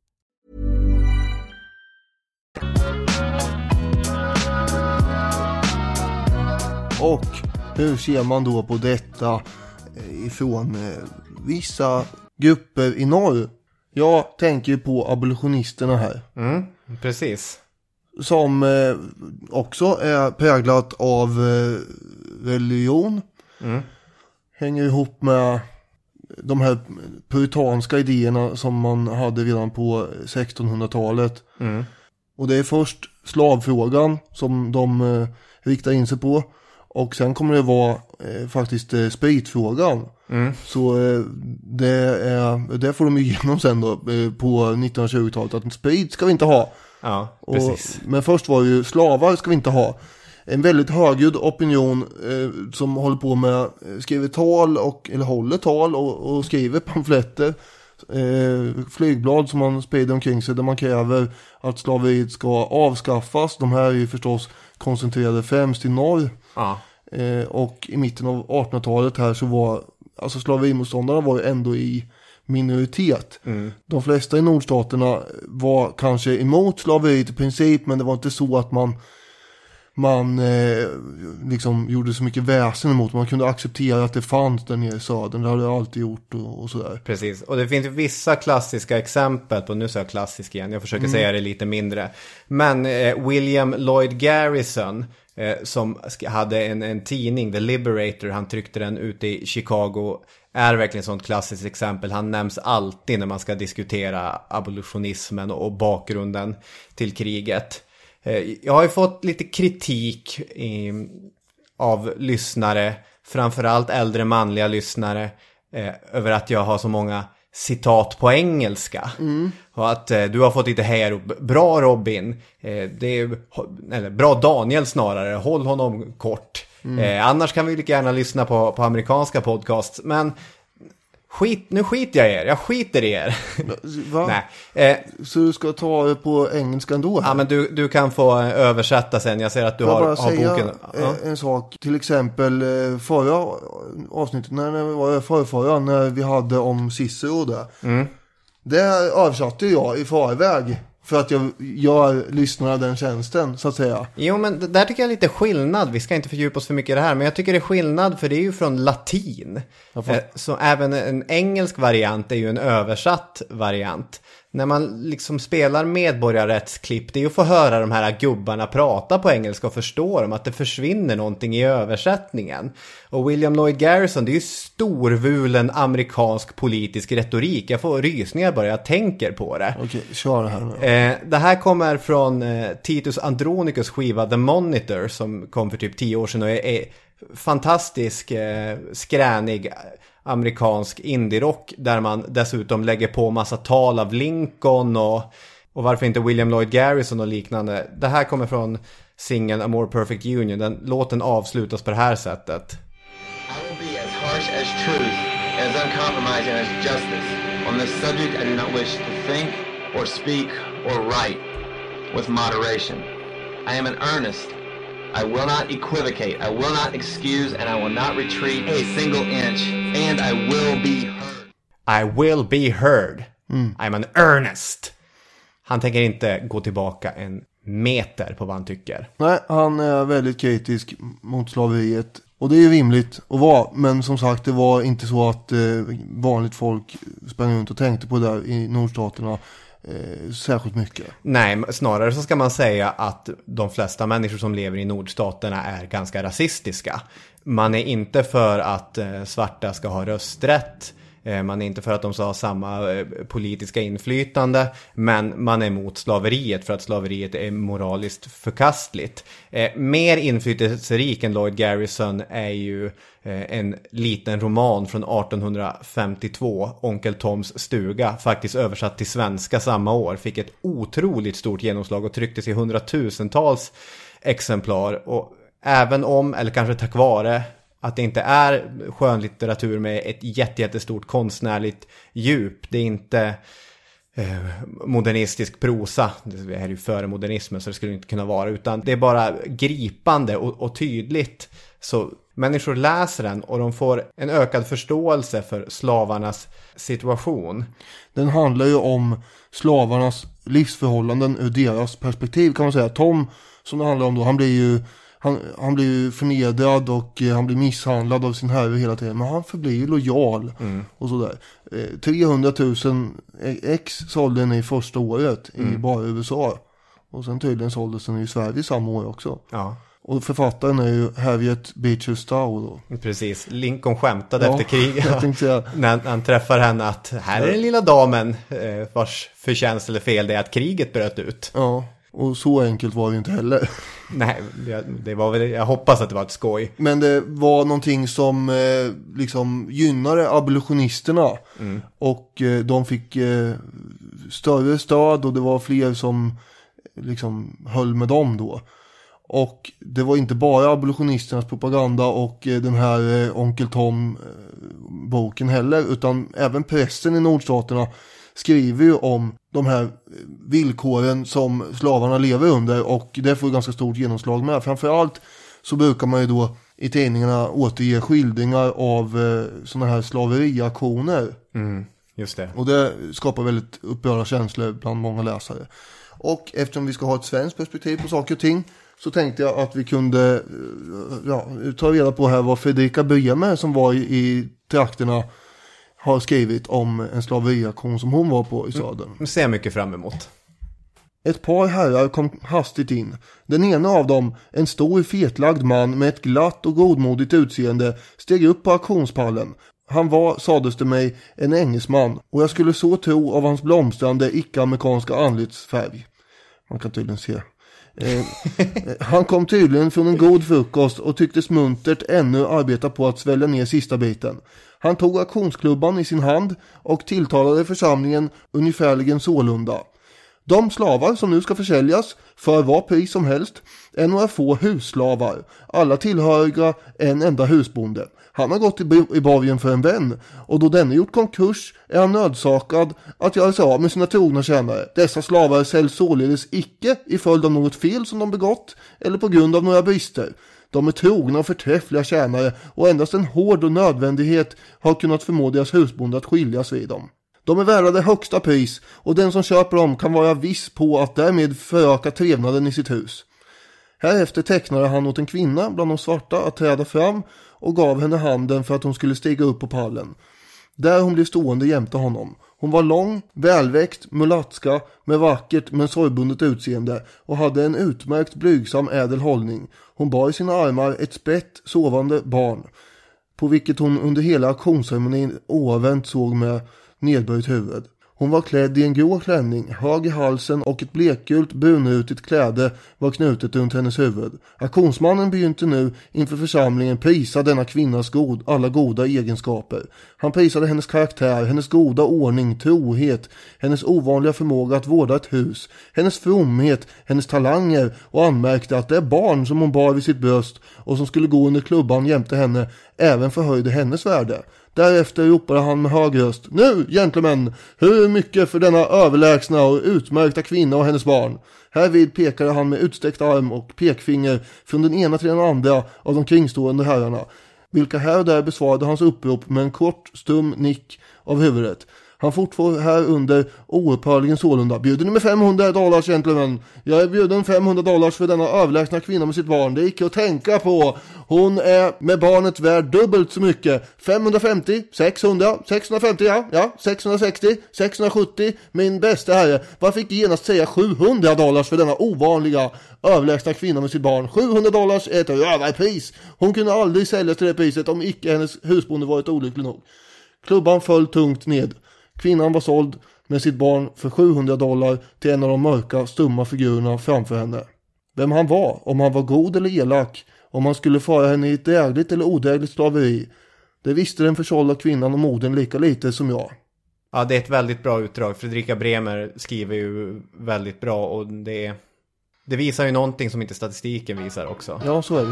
Och hur ser man då på detta eh, ifrån eh, vissa grupper i norr? Jag tänker på abolitionisterna här. Mm, precis. Som eh, också är präglat av religion. Mm. Hänger ihop med de här puritanska idéerna som man hade redan på 1600-talet. Mm. Och det är först slavfrågan som de eh, riktar in sig på. Och sen kommer det vara eh, faktiskt eh, spritfrågan. Mm. Så eh, det, är, det får de igenom sen då eh, på 1920-talet. Att sprit ska vi inte ha. Ja, Och, precis. men först var det ju slavar ska vi inte ha. En väldigt högljudd opinion eh, som håller på med, eh, skriver tal och, eller håller tal och, och skriver pamfletter. Eh, flygblad som man sprider omkring sig där man kräver att slaveriet ska avskaffas. De här är ju förstås koncentrerade främst i norr. Ja. Eh, och i mitten av 1800-talet här så var, alltså slaverimotståndarna var ju ändå i minoritet. Mm. De flesta i nordstaterna var kanske emot slaveriet i princip, men det var inte så att man man eh, liksom gjorde så mycket väsen emot. Man kunde acceptera att det fanns där nere i södern. Det hade jag alltid gjort och, och sådär. Precis, och det finns vissa klassiska exempel på, nu sa jag klassisk igen, jag försöker Mm. säga det lite mindre. Men eh, William Lloyd Garrison, eh, som hade en, en tidning, The Liberator, han tryckte den ute i Chicago, är verkligen ett sånt klassiskt exempel. Han nämns alltid när man ska diskutera abolitionismen och bakgrunden till kriget. Eh, jag har ju fått lite kritik i, av lyssnare, framförallt äldre manliga lyssnare, eh, över att jag har så många citat på engelska. Och att eh, du har fått lite här, bra Robin, eh, det är, eller bra Daniel snarare, håll honom kort. Eh, annars kan vi lika gärna lyssna på, på amerikanska podcasts, men skit, nu skiter jag i er, jag skiter i er. Va? Nej. Eh, Så du ska ta det på engelska ändå? ja, men du, du kan få eh, översätta sen, jag ser att du jag har, bara har säga boken. eh, Ja. en sak? Till exempel eh, förra avsnittet, när det var förra, förra när vi hade om Cicero där. Mm. Det översatte jag i förväg. För att jag gör lyssnarna den tjänsten, så att säga. Jo, men där tycker jag är lite skillnad. Vi ska inte fördjupa oss för mycket i det här, men jag tycker det är skillnad för det är ju från latin. Jag får- Eh, Så även en engelsk variant är ju en översatt variant. När man liksom spelar medborgarrättsklipp, det är ju att få höra de här gubbarna prata på engelska och förstå dem, att det försvinner någonting i översättningen. Och William Lloyd Garrison, det är ju storvulen amerikansk politisk retorik. Jag får rysningar bara jag tänker på det. Okej, kör det här nu. Eh, det här kommer från eh, Titus Andronicus skiva The Monitor som kom för typ tio år sedan och är, är fantastisk, eh, skränig amerikansk indie-rock där man dessutom lägger på massa tal av Lincoln och, och varför inte William Lloyd Garrison och liknande. Det här kommer från singeln A More Perfect Union. Den låten avslutas på det här sättet. I will be as harsh as truth, as uncompromising as justice. On this subject, I do not wish to think or speak or write with moderation. I am an earnest. I will not equivocate. I will not excuse, and I will not retreat a single inch. And I will be heard. I will be heard. I'm an earnest. Han tänker inte gå tillbaka en meter på vad han tycker. Nej, han är väldigt kritisk mot slaveriet. Och det är ju rimligt att vara. Men som sagt, det var inte så att eh, vanligt folk sprang runt och tänkte på det där i nordstaterna eh, särskilt mycket. Nej, snarare så ska man säga att de flesta människor som lever i nordstaterna är ganska rasistiska. Man är inte för att eh, svarta ska ha rösträtt. Eh, man är inte för att de ska ha samma eh, politiska inflytande. Men man är emot slaveriet för att slaveriet är moraliskt förkastligt. Eh, mer inflytelserik än Lloyd Garrison är ju en liten roman från 1852, Onkel Toms stuga, faktiskt översatt till svenska samma år, fick ett otroligt stort genomslag och trycktes i hundratusentals exemplar. Och även om, eller kanske tack vare, att det inte är skönlitteratur med ett jätte, jättestort konstnärligt djup, det är inte eh, modernistisk prosa, det här är ju före modernismen så det skulle inte kunna vara, utan det är bara gripande och, och tydligt. Så människor läser den och de får en ökad förståelse för slavarnas situation. Den handlar ju om slavarnas livsförhållanden ur deras perspektiv kan man säga. Tom, som det handlar om då, han blir ju han, han blir förnedrad och eh, han blir misshandlad av sin herre hela tiden. Men han förblir ju lojal och sådär. Eh, 300 000 ex sålde den i första året i Mm. bara USA. Och sen tydligen såldes den i Sverige samma år också. Ja. Och författaren är ju Harriet Beecher Stowe då. Precis, Lincoln skämtade Ja, efter kriget. när han träffar henne att här är den lilla damen eh, vars förtjänst eller fel det är att kriget bröt ut. Ja, och så enkelt var det inte heller. Nej, det var väl, jag hoppas att det var ett skoj. Men det var någonting som eh, liksom gynnade abolitionisterna. Mm. Och eh, de fick eh, större stöd och det var fler som liksom höll med dem då. Och det var inte bara abolitionisternas propaganda och eh, den här eh, Onkel Tom eh, boken heller. Utan även pressen i nordstaterna skriver ju om de här villkoren som slavarna lever under och det får ganska stort genomslag med. Framförallt så brukar man ju då i tidningarna återge skildringar av eh, sådana här slaveriaktioner. Mm, just det. Och det skapar väldigt upprörda känslor bland många läsare. Och eftersom vi ska ha ett svenskt perspektiv på saker och ting så tänkte jag att vi kunde eh, ja, ta reda på här vad Fredrika Bremer som var i, i trakterna har skrivit om en slaveriaktion som hon var på i södern. Det ser jag mycket fram emot. Ett par herrar kom hastigt in. Den ena av dem, en stor fetlagd man med ett glatt och godmodigt utseende, steg upp på auktionspallen. Han var, sades det mig, en engelsman och jag skulle så tro av hans blomstrande icke-amerikanska anletsfärg. Man kan tydligen se. Eh, han kom tydligen från en god frukost och tycktes muntert ännu arbeta på att svälja ner sista biten. Han tog auktionsklubban i sin hand och tilltalade församlingen ungefärligen sålunda. De slavar som nu ska försäljas för vad pris som helst är några få husslavar, alla tillhöriga en enda husbonde. Han har gått i borgen för en vän och då denne gjort konkurs är han nödsakad att göra sig av med sina trogna tjänare. Dessa slavar säljs således icke i följd av något fel som de begått eller på grund av några brister. De är trogna och förträffliga tjänare och endast en hård och nödvändighet har kunnat förmå deras husbonde att skiljas vid dem. De är värda det högsta pris och den som köper dem kan vara viss på att därmed föröka trevnaden i sitt hus. Härefter tecknade han åt en kvinna bland de svarta att träda fram och gav henne handen för att hon skulle stiga upp på pallen. Där hon blev stående jämte honom. Hon var lång, välväxt, mulattska med vackert men sorgbundet utseende och hade en utmärkt blygsam ädel hållning. Hon bar i sina armar ett spett sovande barn på vilket hon under hela auktionsceremonin oavvänt såg med nedböjt huvud. Hon var klädd i en grå klänning, hög i halsen och ett blekgult brunrutigt kläde var knutet runt hennes huvud. Auktionsmannen begynte nu inför församlingen prisa denna kvinnas god, alla goda egenskaper. Han prisade hennes karaktär, hennes goda ordning, trohet, hennes ovanliga förmåga att vårda ett hus, hennes fromhet, hennes talanger och anmärkte att det barn som hon bar vid sitt bröst och som skulle gå under klubban jämte henne även förhöjde hennes värde. Därefter ropade han med hög röst. Nu, gentlemen, hur mycket för denna överlägsna och utmärkta kvinna och hennes barn? Härvid pekade han med utsträckt arm och pekfinger från den ena till den andra av de kringstående herrarna, vilka här och där besvarade hans upprop med en kort, stum nick av huvudet. Han fortfar här under oupphörligen sålunda. Bjuder ni med 500 dollars gentlemen? Jag är bjuden 500 dollars för denna överlägsna kvinna med sitt barn. Det är icke att tänka på. Hon är med barnet värd dubbelt så mycket. 550, 600, 650 ja, ja, 660, 670. Min bästa herre, varför fick genast säga 700 dollars för denna ovanliga överlägsna kvinna med sitt barn? 700 dollars är ett överpris. Hon kunde aldrig säljas till det priset om icke hennes husbonde varit olycklig nog. Klubban föll tungt ned. Kvinnan var såld med sitt barn för 700 dollar till en av de mörka, stumma figurerna framför henne. Vem han var, om han var god eller elak, om han skulle föra henne i ett drägligt eller odrägligt slaveri, det visste den försålda kvinnan och modern lika lite som jag. Ja, det är ett väldigt bra utdrag. Fredrika Bremer skriver ju väldigt bra och det, det visar ju någonting som inte statistiken visar också. Ja, så är det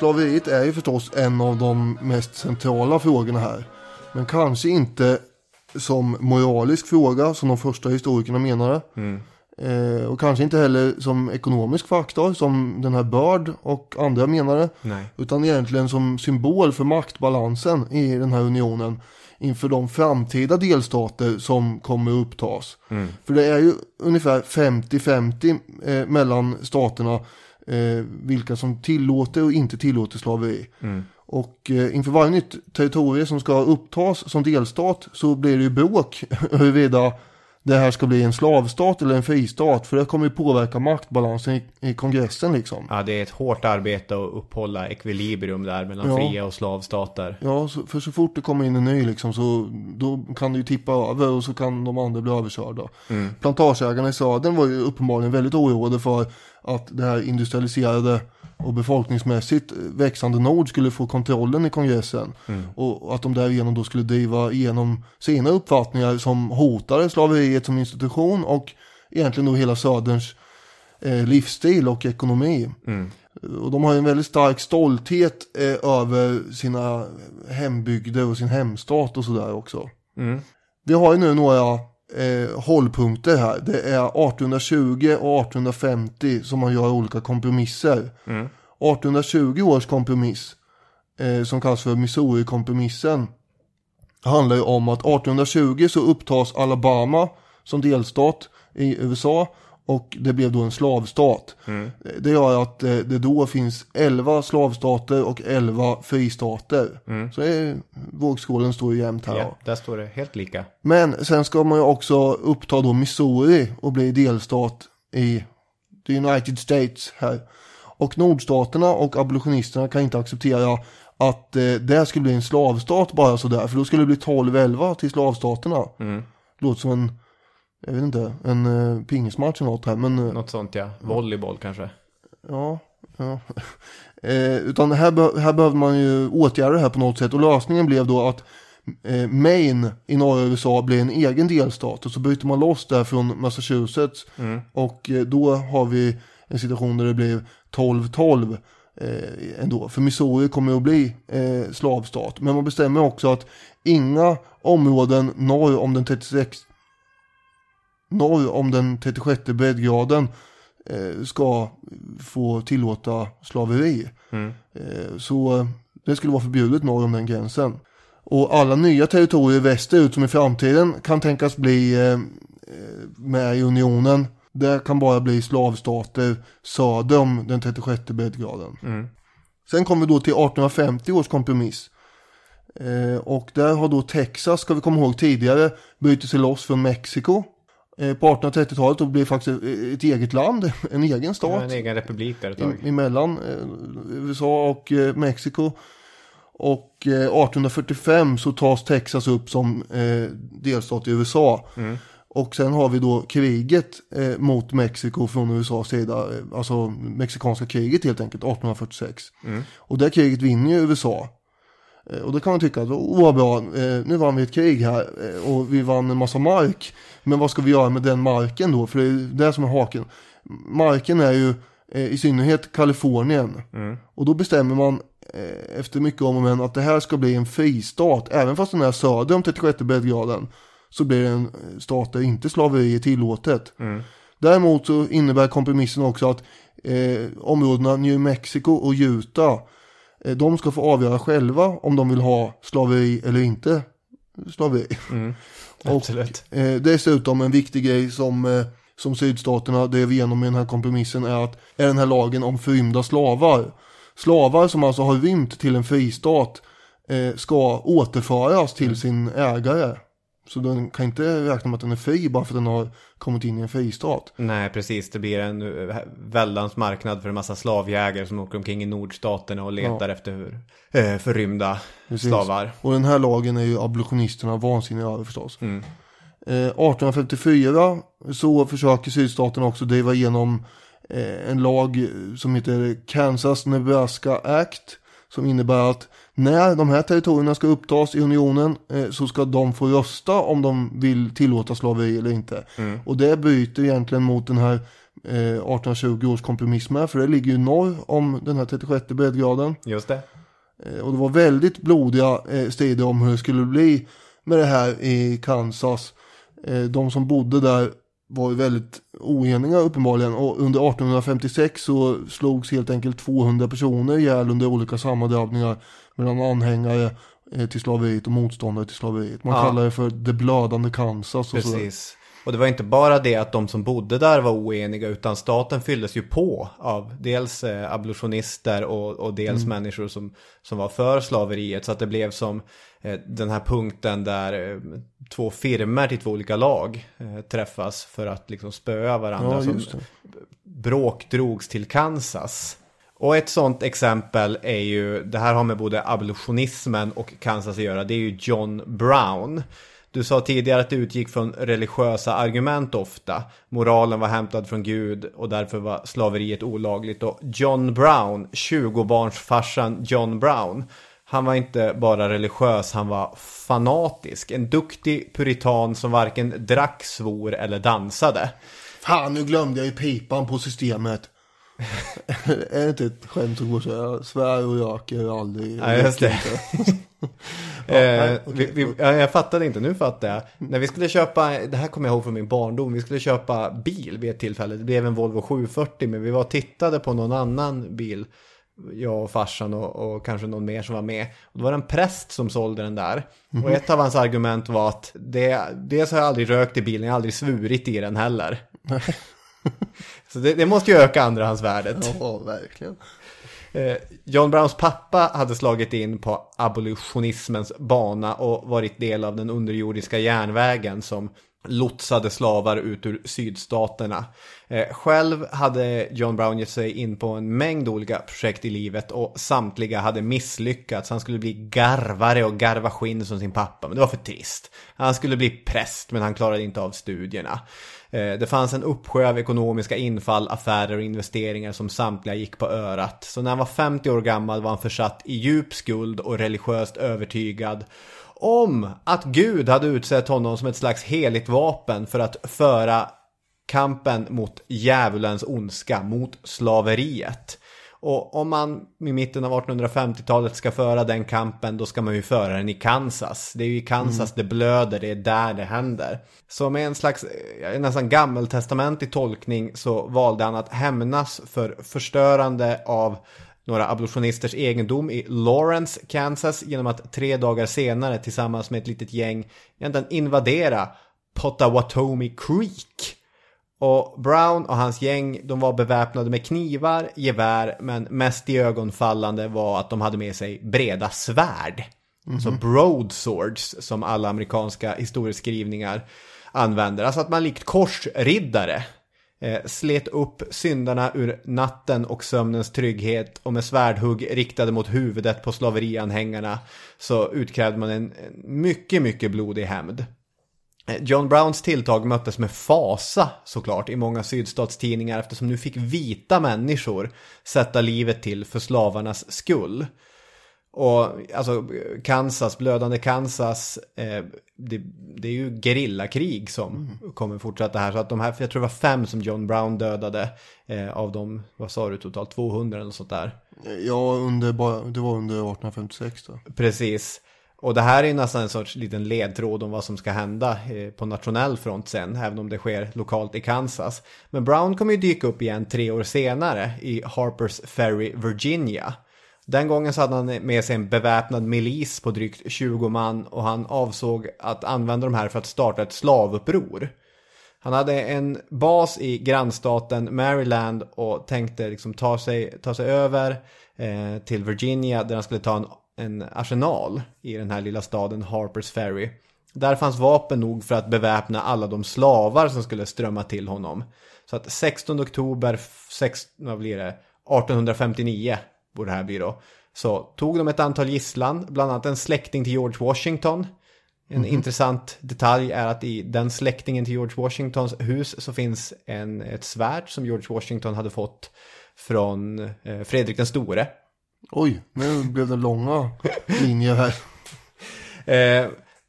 Slaveriet är ju förstås en av de mest centrala frågorna här. Men kanske inte som moralisk fråga som de första historikerna menade. Mm. Eh, och kanske inte heller som ekonomisk faktor som den här Börd och andra menade. Nej. Utan egentligen som symbol för maktbalansen i den här unionen inför de framtida delstater som kommer upptas. Mm. För det är ju ungefär 50-50 eh, mellan staterna eh, vilka som tillåter och inte tillåter slaveri. Mm. Och eh, inför varje nytt territorium som ska upptas som delstat så blir det ju bråk huruvida det här ska bli en slavstat eller en fristat. För det kommer ju påverka maktbalansen i, i kongressen liksom. Ja, det är ett hårt arbete att uppehålla ekvilibrium där mellan Ja. fria och slavstater. Ja, så, för så fort det kommer in en ny liksom så då kan det ju tippa över och så kan de andra bli överkörda. Mm. Plantageägarna i södern var ju uppenbarligen väldigt oroade för att det här industrialiserade och befolkningsmässigt växande nord skulle få kontrollen i kongressen. Mm. Och att de därigenom då skulle driva igenom sina uppfattningar som hotade slaveriet som institution och egentligen då hela söderns eh, livsstil och ekonomi. Mm. Och de har en väldigt stark stolthet eh, över sina hembygder och sin hemstat och sådär också. Mm. Vi har ju nu några eh, hållpunkter här. Det är 1820 och 1850 som man gör olika kompromisser. Mm. 1820 års kompromiss, eh, som kallas för Missouri-kompromissen, handlar ju om att 1820 så upptas Alabama som delstat i USA och det blev då en slavstat. Mm. Det gör att eh, det då finns 11 slavstater och 11 fristater. Mm. Så är, vågskålen står ju jämnt här. Ja, där står det helt lika. Men sen ska man ju också uppta då Missouri och bli delstat i the United States här. Och nordstaterna och abolitionisterna kan inte acceptera att eh, det skulle bli en slavstat bara sådär. För då skulle det bli 12-11 till slavstaterna. Mm. Låter som en, jag vet inte, en uh, pingismatch eller något här. Men, eh, Något sånt ja. Volleyboll kanske. Ja, ja. Eh, utan här, be- här behövde man ju åtgärda det här på något sätt. Och lösningen blev då att eh, Maine i norra USA blev en egen delstat. Och så byter man loss där från Massachusetts. Mm. Och eh, då har vi en situation där det blev 12-12 eh, ändå. För Missouri kommer att bli eh, slavstat. Men man bestämmer också att inga områden norr om den 36 norr om den 36 breddgraden eh, ska få tillåta slaveri. Mm. Eh, så eh, det skulle vara förbjudet norr om den gränsen. Och alla nya territorier västerut som i framtiden kan tänkas bli med i unionen. Det kan bara bli slavstater söder om den 36 breddgraden. Mm. Sen kommer vi då till 1850 års kompromiss. Och där har då Texas, ska vi komma ihåg tidigare, brutit sig loss från Mexiko. Eh, på 1830-talet då blev faktiskt ett eget land, en egen Ja, stat. en egen republik där ett tag. Emellan eh, USA och eh, Mexiko. Och eh, 1845 så tas Texas upp som eh, delstat i USA. Mm. Och sen har vi då kriget eh, mot Mexiko från USAs sida. Eh, alltså mexikanska kriget helt enkelt, 1846. Mm. Och det kriget vinner ju USA. Eh, Och då kan man tycka att åh vad bra, eh, nu vann vi ett krig här eh, och vi vann en massa mark. Men vad ska vi göra med den marken då? För det är det som är haken. Marken är ju eh, i synnerhet Kalifornien. Mm. Och då bestämmer man eh, efter mycket om och men att det här ska bli en fristat. Även fast den är söder om 36 breddgraden så blir det en eh, stat där inte slaveri är tillåtet. Mm. Däremot så innebär kompromissen också att eh, områdena New Mexico och Utah eh, de ska få avgöra själva om de vill ha slaveri eller inte slaveri. Mm. Och Absolut. eh, dessutom en viktig grej som, eh, som sydstaterna drev igenom med den här kompromissen är att är den här lagen om förrymda slavar. Slavar som alltså har rymt till en fristat eh, ska återföras till sin ägare. Så den kan inte räkna med att den är fri bara för att den har kommit in i en fristat. Nej, precis. Det blir en eh, väldans marknad för en massa slavjägare som åker omkring i nordstaterna och letar Ja. efter eh, förrymda Precis. slavar. Och den här lagen är ju abolitionisterna vansinniga över förstås. Mm. Eh, 1854 så försöker sydstaterna också driva igenom eh, en lag som heter Kansas Nebraska Act. Som innebär att när de här territorierna ska upptas i unionen eh, så ska de få rösta om de vill tillåta slaveri eller inte. Mm. Och det bryter egentligen mot den här eh, 1820 års kompromiss med. För det ligger ju norr om den här 36 breddgraden. Just det. Eh, Och det var väldigt blodiga eh, strider om hur det skulle bli med det här i Kansas. Eh, de som bodde där var väldigt oeniga uppenbarligen. Och under 1856 så slogs helt enkelt 200 personer ihjäl under olika sammandrabbningar mellan anhängare eh, till slaveriet och motståndare till slaveriet. Man Ja. kallar det för det blödande Kansas och sådär. Precis. Och det var inte bara det att de som bodde där var oeniga utan staten fylldes ju på av dels eh, abolitionister och, och dels Mm. människor som, som var för slaveriet. Så att det blev som eh, den här punkten där eh, två firmer till två olika lag eh, träffas för att liksom spöa varandra. Ja, som bråk drogs till Kansas. Och ett sånt exempel är ju, det här har med både abolitionismen och Kansas att göra, det är ju John Brown. Du sa tidigare att det utgick från religiösa argument ofta. Moralen var hämtad från Gud och därför var slaveriet olagligt. Och John Brown, 20-barnsfarsan John Brown, han var inte bara religiös, han var fanatisk. En duktig puritan som varken drack, svor eller dansade. Fan, nu glömde jag ju pipan på systemet är det inte ett skämt som går så här, svär och röker aldrig. Ja, just det. Inte. Eh, nej, vi, vi, ja, jag fattade inte, nu fattar jag. När vi skulle köpa, det här kommer jag ihåg från min barndom, vi skulle köpa bil vid ett tillfälle. Det blev en Volvo 740, men vi var och tittade på någon annan bil. Jag och farsan och, och kanske någon mer som var med. Och det var en präst som sålde den där. Mhm. Och ett av hans argument var att det, dels har jag aldrig rökt i bilen, jag har aldrig svurit i den heller. Så det, det måste ju öka andrahandsvärdet. Ja, verkligen. Eh, John Browns pappa hade slagit in på abolitionismens bana och varit del av den underjordiska järnvägen som lotsade slavar ut ur sydstaterna. Eh, själv hade John Brown gett sig in på en mängd olika projekt i livet och samtliga hade misslyckats. Han skulle bli garvare och garva skinn som sin pappa, men det var för trist. Han skulle bli präst, men han klarade inte av studierna. Eh, det fanns en uppsjö av ekonomiska infall, affärer och investeringar som samtliga gick på örat. Så när han var 50 år gammal var han försatt i djup skuld och religiöst övertygad om att Gud hade utsett honom som ett slags heligt vapen för att föra kampen mot djävulens ondska, mot slaveriet. Och om man i mitten av 1850-talet ska föra den kampen då ska man ju föra den i Kansas. Det är ju i Kansas det blöder, det är där det händer. Så med en slags eh, nästan gammeltestamentlig tolkning så valde han att hämnas för förstörande av några abolitionisters egendom i Lawrence, Kansas genom att tre dagar senare tillsammans med ett litet gäng egentligen invadera Potawatomi Creek. Och Brown och hans gäng, de var beväpnade med knivar, gevär, men mest i ögonfallande var att de hade med sig breda svärd. Så broadswords, som alla amerikanska historieskrivningar använder. Alltså att man likt korsriddare eh, slet upp syndarna ur natten och sömnens trygghet och med svärdhugg riktade mot huvudet på slaverianhängarna så utkrävde man en mycket, mycket blodig hämnd. John Browns tilltag möttes med fasa såklart i många sydstatstidningar eftersom nu fick vita människor sätta livet till för slavarnas skull. Och alltså Kansas, blödande Kansas, eh, det, det är ju gerillakrig som kommer fortsätta här. Så att de här, jag tror det var fem som John Brown dödade eh, av de, vad sa du, totalt 200 eller sånt där. Ja, under, det var under 1856 då. Precis. Och det här är ju nästan en sorts liten ledtråd om vad som ska hända eh, på nationell front sen, även om det sker lokalt i Kansas. Men Brown kommer ju dyka upp igen tre år senare i Harpers Ferry, Virginia. Den gången så hade han med sig en beväpnad milis på drygt 20 man och han avsåg att använda de här för att starta ett slavuppror. Han hade en bas i grannstaten Maryland och tänkte liksom ta sig, ta sig över eh, till Virginia där han skulle ta en, en arsenal i den här lilla staden Harpers Ferry. Där fanns vapen nog för att beväpna alla de slavar som skulle strömma till honom. Så att 16 oktober, sex, vad blir det, 1859 borde det här bli då. Så tog de ett antal gisslan, bland annat en släkting till George Washington. En intressant detalj är att i den släktingen till George Washingtons hus så finns en, ett svärd som George Washington hade fått från eh, Fredrik den store. Oj, nu blev det långa linjer här. Eh,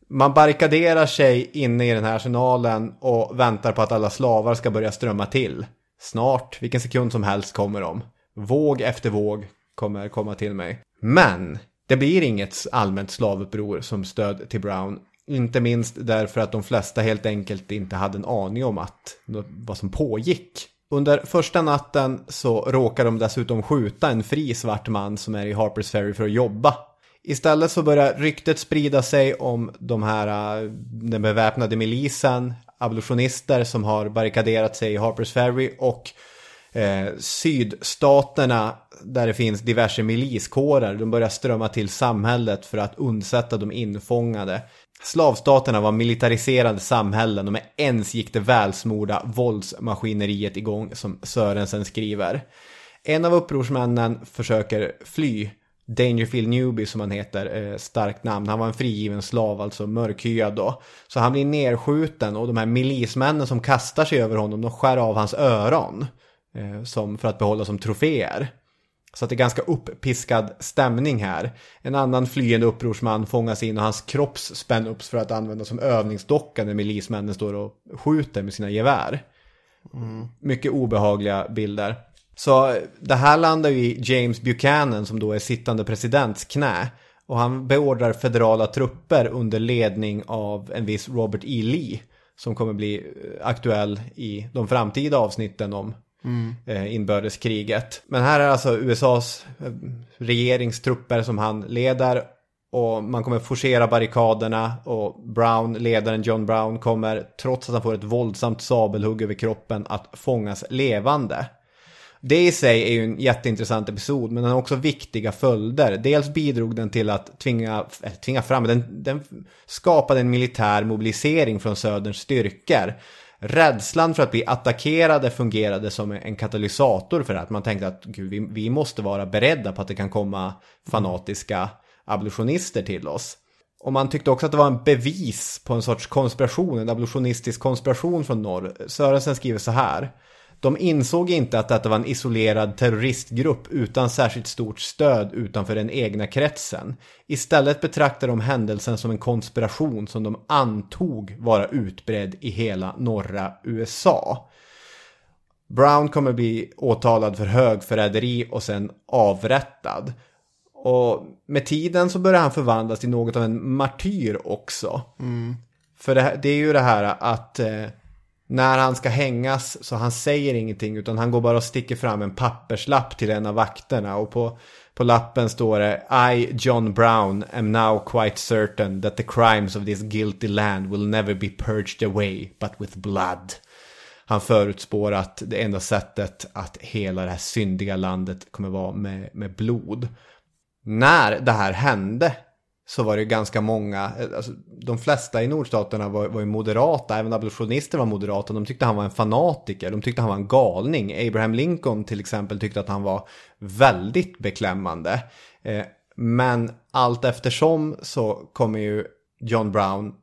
man barrikaderar sig inne i den här arsenalen och väntar på att alla slavar ska börja strömma till. Snart, vilken sekund som helst kommer de. Våg efter våg kommer komma till mig. Men det blir inget allmänt slavuppror som stöd till Brown. Inte minst därför att de flesta helt enkelt inte hade en aning om att, vad som pågick. Under första natten så råkar de dessutom skjuta en fri svart man som är i Harpers Ferry för att jobba. Istället så börjar ryktet sprida sig om de här, äh, den beväpnade milisen, abolitionister som har barrikaderat sig i Harpers Ferry och eh, sydstaterna där det finns diverse miliskårer. De börjar strömma till samhället för att undsätta de infångade. Slavstaterna var militariserade samhällen och med ens gick det välsmorda våldsmaskineriet igång som Sörensen skriver. En av upprorsmännen försöker fly. Dangerfield Newby som han heter, eh, starkt namn. Han var en frigiven slav, alltså mörkhyad då. Så han blir nerskjuten och de här milismännen som kastar sig över honom, de skär av hans öron. Eh, som för att behålla som troféer. Så att det är ganska uppiskad stämning här. En annan flyende upprorsman fångas in och hans kropp spänn upp för att användas som övningsdocka när milismännen står och skjuter med sina gevär. Mycket obehagliga bilder. Så det här landar ju i James Buchanan som då är sittande presidents knä. Och han beordrar federala trupper under ledning av en viss Robert E. Lee. Som kommer bli aktuell i de framtida avsnitten om Mm. eh, inbördeskriget. Men här är alltså USAs eh, regeringstrupper som han leder. Och man kommer forcera barrikaderna och Brown, ledaren John Brown, kommer trots att han får ett våldsamt sabelhugg över kroppen att fångas levande. Det i sig är ju en jätteintressant episod men den har också viktiga följder. Dels bidrog den till att tvinga, äh, tvinga fram, den, den skapade en militär mobilisering från söderns styrkor. Rädslan för att bli attackerade fungerade som en katalysator för det. Att man tänkte att gud, vi, vi måste vara beredda på att det kan komma fanatiska abolitionister till oss. Och man tyckte också att det var en bevis på en sorts konspiration, en abolitionistisk konspiration från norr. Sörensen skriver så här. De insåg inte att detta var en isolerad terroristgrupp utan särskilt stort stöd utanför den egna kretsen. Istället betraktade de händelsen som en konspiration som de antog vara utbredd i hela norra USA. Brown kommer bli åtalad för högförräderi och sen avrättad. Och med tiden så börjar han förvandlas till något av en martyr också. Mm. För det, det är ju det här att eh, när han ska hängas så han säger ingenting utan han går bara och sticker fram en papperslapp till en av vakterna och på, på lappen står det I, John Brown, am now quite certain that the crimes of this guilty land will never be purged away but with blood. Han förutspår att det enda sättet att hela det här syndiga landet kommer vara med, med blod. När det här hände så var det ganska många, alltså, de flesta i nordstaterna var, var ju moderata, även abolitionister var moderata, de tyckte han var en fanatiker, de tyckte han var en galning. Abraham Lincoln till exempel tyckte att han var väldigt beklämmande. Eh, men allt eftersom så kommer ju John Brown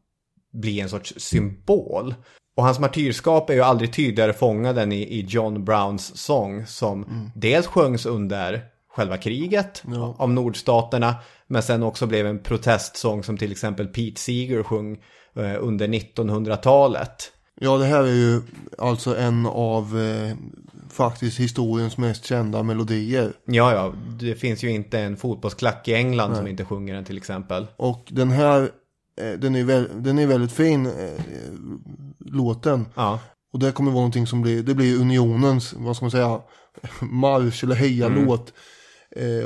bli en sorts symbol. Och hans martyrskap är ju aldrig tydligare fångad än i, i John Browns sång som dels sjöngs under själva kriget av nordstaterna men sen också blev en protestsång som till exempel Pete Seeger sjöng eh, under 1900-talet. Ja, det här är ju alltså en av eh, faktiskt historiens mest kända melodier. Ja, ja, det finns ju inte en fotbollsklack i England som Nej. inte sjunger den till exempel. Och den här, eh, den är, väl, den är väldigt fin, eh, låten. Ja. Och det kommer vara någonting som blir, det blir unionens, vad ska man säga, marsch eller heja-låt. Eh,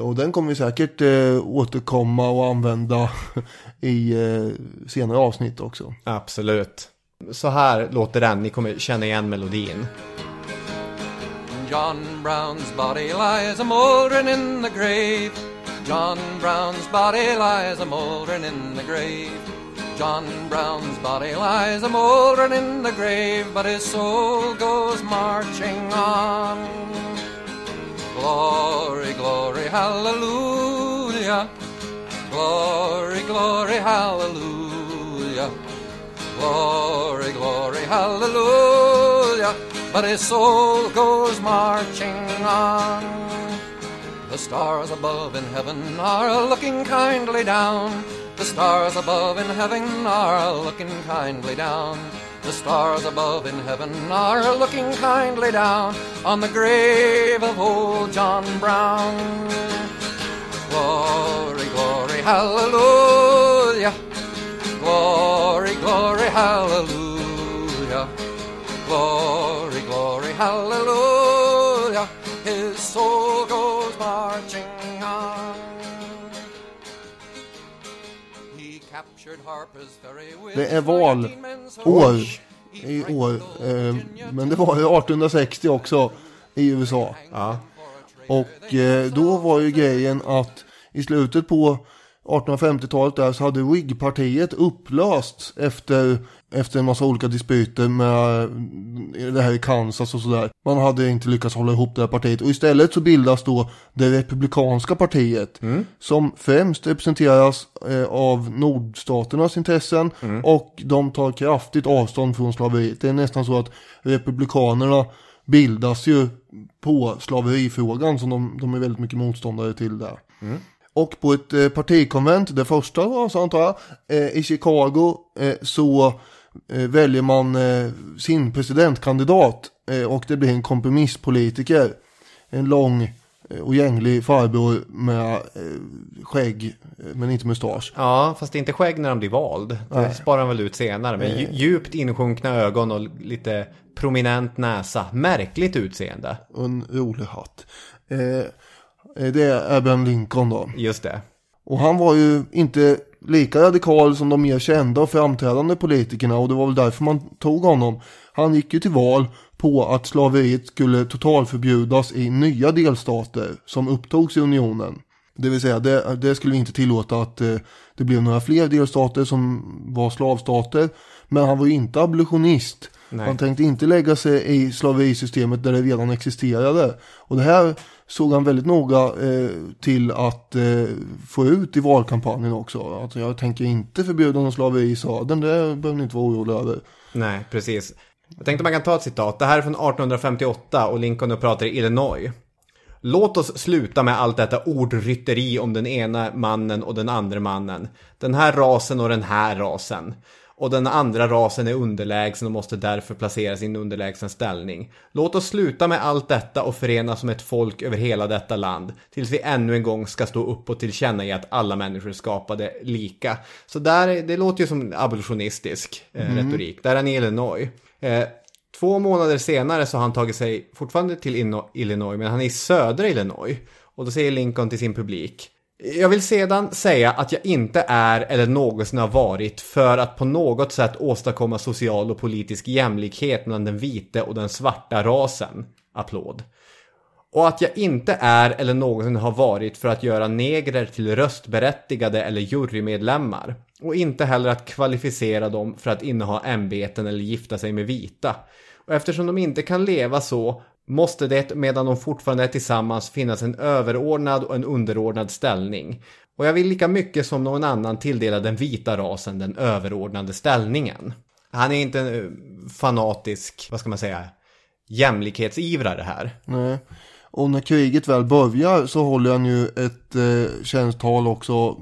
och den kommer vi säkert eh, återkomma och använda i eh, senare avsnitt också. Absolut. Så här låter den, ni kommer känna igen melodin. John Brown's body lies a mouldering in the grave. John Brown's body lies a mouldering in the grave. John Brown's body lies a mouldering in the grave, but his soul goes marching on. Glory, glory, hallelujah. Glory, glory, hallelujah. Glory, glory, hallelujah. But his soul goes marching on. The stars above in heaven are looking kindly down. The stars above in heaven are looking kindly down. The stars above in heaven are looking kindly down on the grave of old John Brown. Glory, glory, hallelujah. Glory, glory, hallelujah. Glory, glory, hallelujah. His soul goes marching on. Det är valår i år. Eh, men det var ju 1860 också i USA. Och eh, då var ju grejen att i slutet på 1850-talet där så hade Whig-partiet upplösts efter, efter en massa olika dispyter med eh, det här i Kansas och sådär. Man hade inte lyckats hålla ihop det här partiet och istället så bildas då det republikanska partiet som främst representeras eh, av nordstaternas intressen och de tar kraftigt avstånd från slaveriet. Det är nästan så att republikanerna bildas ju på slaverifrågan som de, de är väldigt mycket motståndare till där. Och på ett eh, partikonvent, det första var så antar jag, eh, i Chicago eh, så väljer man eh, sin presidentkandidat eh, och det blir en kompromisspolitiker. En lång eh, och gänglig farbror med eh, skägg eh, men inte mustasch. Ja, fast det är inte skägg när han blir vald. Det Nej. sparar han väl ut senare. Men dju- djupt insjunkna ögon och lite prominent näsa. Märkligt utseende. Och en rolig hatt. Eh, det är Abraham Lincoln då. Just det. Och han var ju inte lika radikal som de mer kända och framträdande politikerna och det var väl därför man tog honom. Han gick ju till val på att slaveriet skulle totalförbjudas i nya delstater som upptogs i unionen. Det vill säga det, det skulle inte tillåta att eh, det blev några fler delstater som var slavstater. Men han var ju inte abolitionist. Nej. Han tänkte inte lägga sig i slaverisystemet där det redan existerade. Och det här såg han väldigt noga eh, till att eh, få ut i valkampanjen också. Att jag tänker inte förbjuda någon slaveri i södern, det behöver ni inte vara oroliga över. Nej, precis. Jag tänkte man kan ta ett citat. Det här är från 1858 och Lincoln och pratar i Illinois. Låt oss sluta med allt detta ordrytteri om den ena mannen och den andra mannen. Den här rasen och den här rasen. Och den andra rasen är underlägsen och måste därför placeras i en underlägsen ställning. Låt oss sluta med allt detta och förenas som ett folk över hela detta land. Tills vi ännu en gång ska stå upp och tillkänna att alla människor är skapade lika. Så där, det låter ju som abolitionistisk eh, Mhm. retorik. Där är han i Illinois. Eh, Två månader senare så har han tagit sig fortfarande till Illinois, men han är i södra Illinois. Och då säger Lincoln till sin publik. Jag vill sedan säga att jag inte är eller någonsin har varit för att på något sätt åstadkomma social och politisk jämlikhet mellan den vita och den svarta rasen. Applåd. Och att jag inte är eller någonsin har varit för att göra negrer till röstberättigade eller jurymedlemmar. Och inte heller att kvalificera dem för att inneha ämbeten eller gifta sig med vita. Och eftersom de inte kan leva så måste det medan de fortfarande är tillsammans finnas en överordnad och en underordnad ställning. Och jag vill lika mycket som någon annan tilldela den vita rasen den överordnade ställningen. Han är inte en eh, fanatisk, vad ska man säga, jämlikhetsivrare här. Nej. Och när kriget väl börjar så håller han ju ett eh, känt tal också.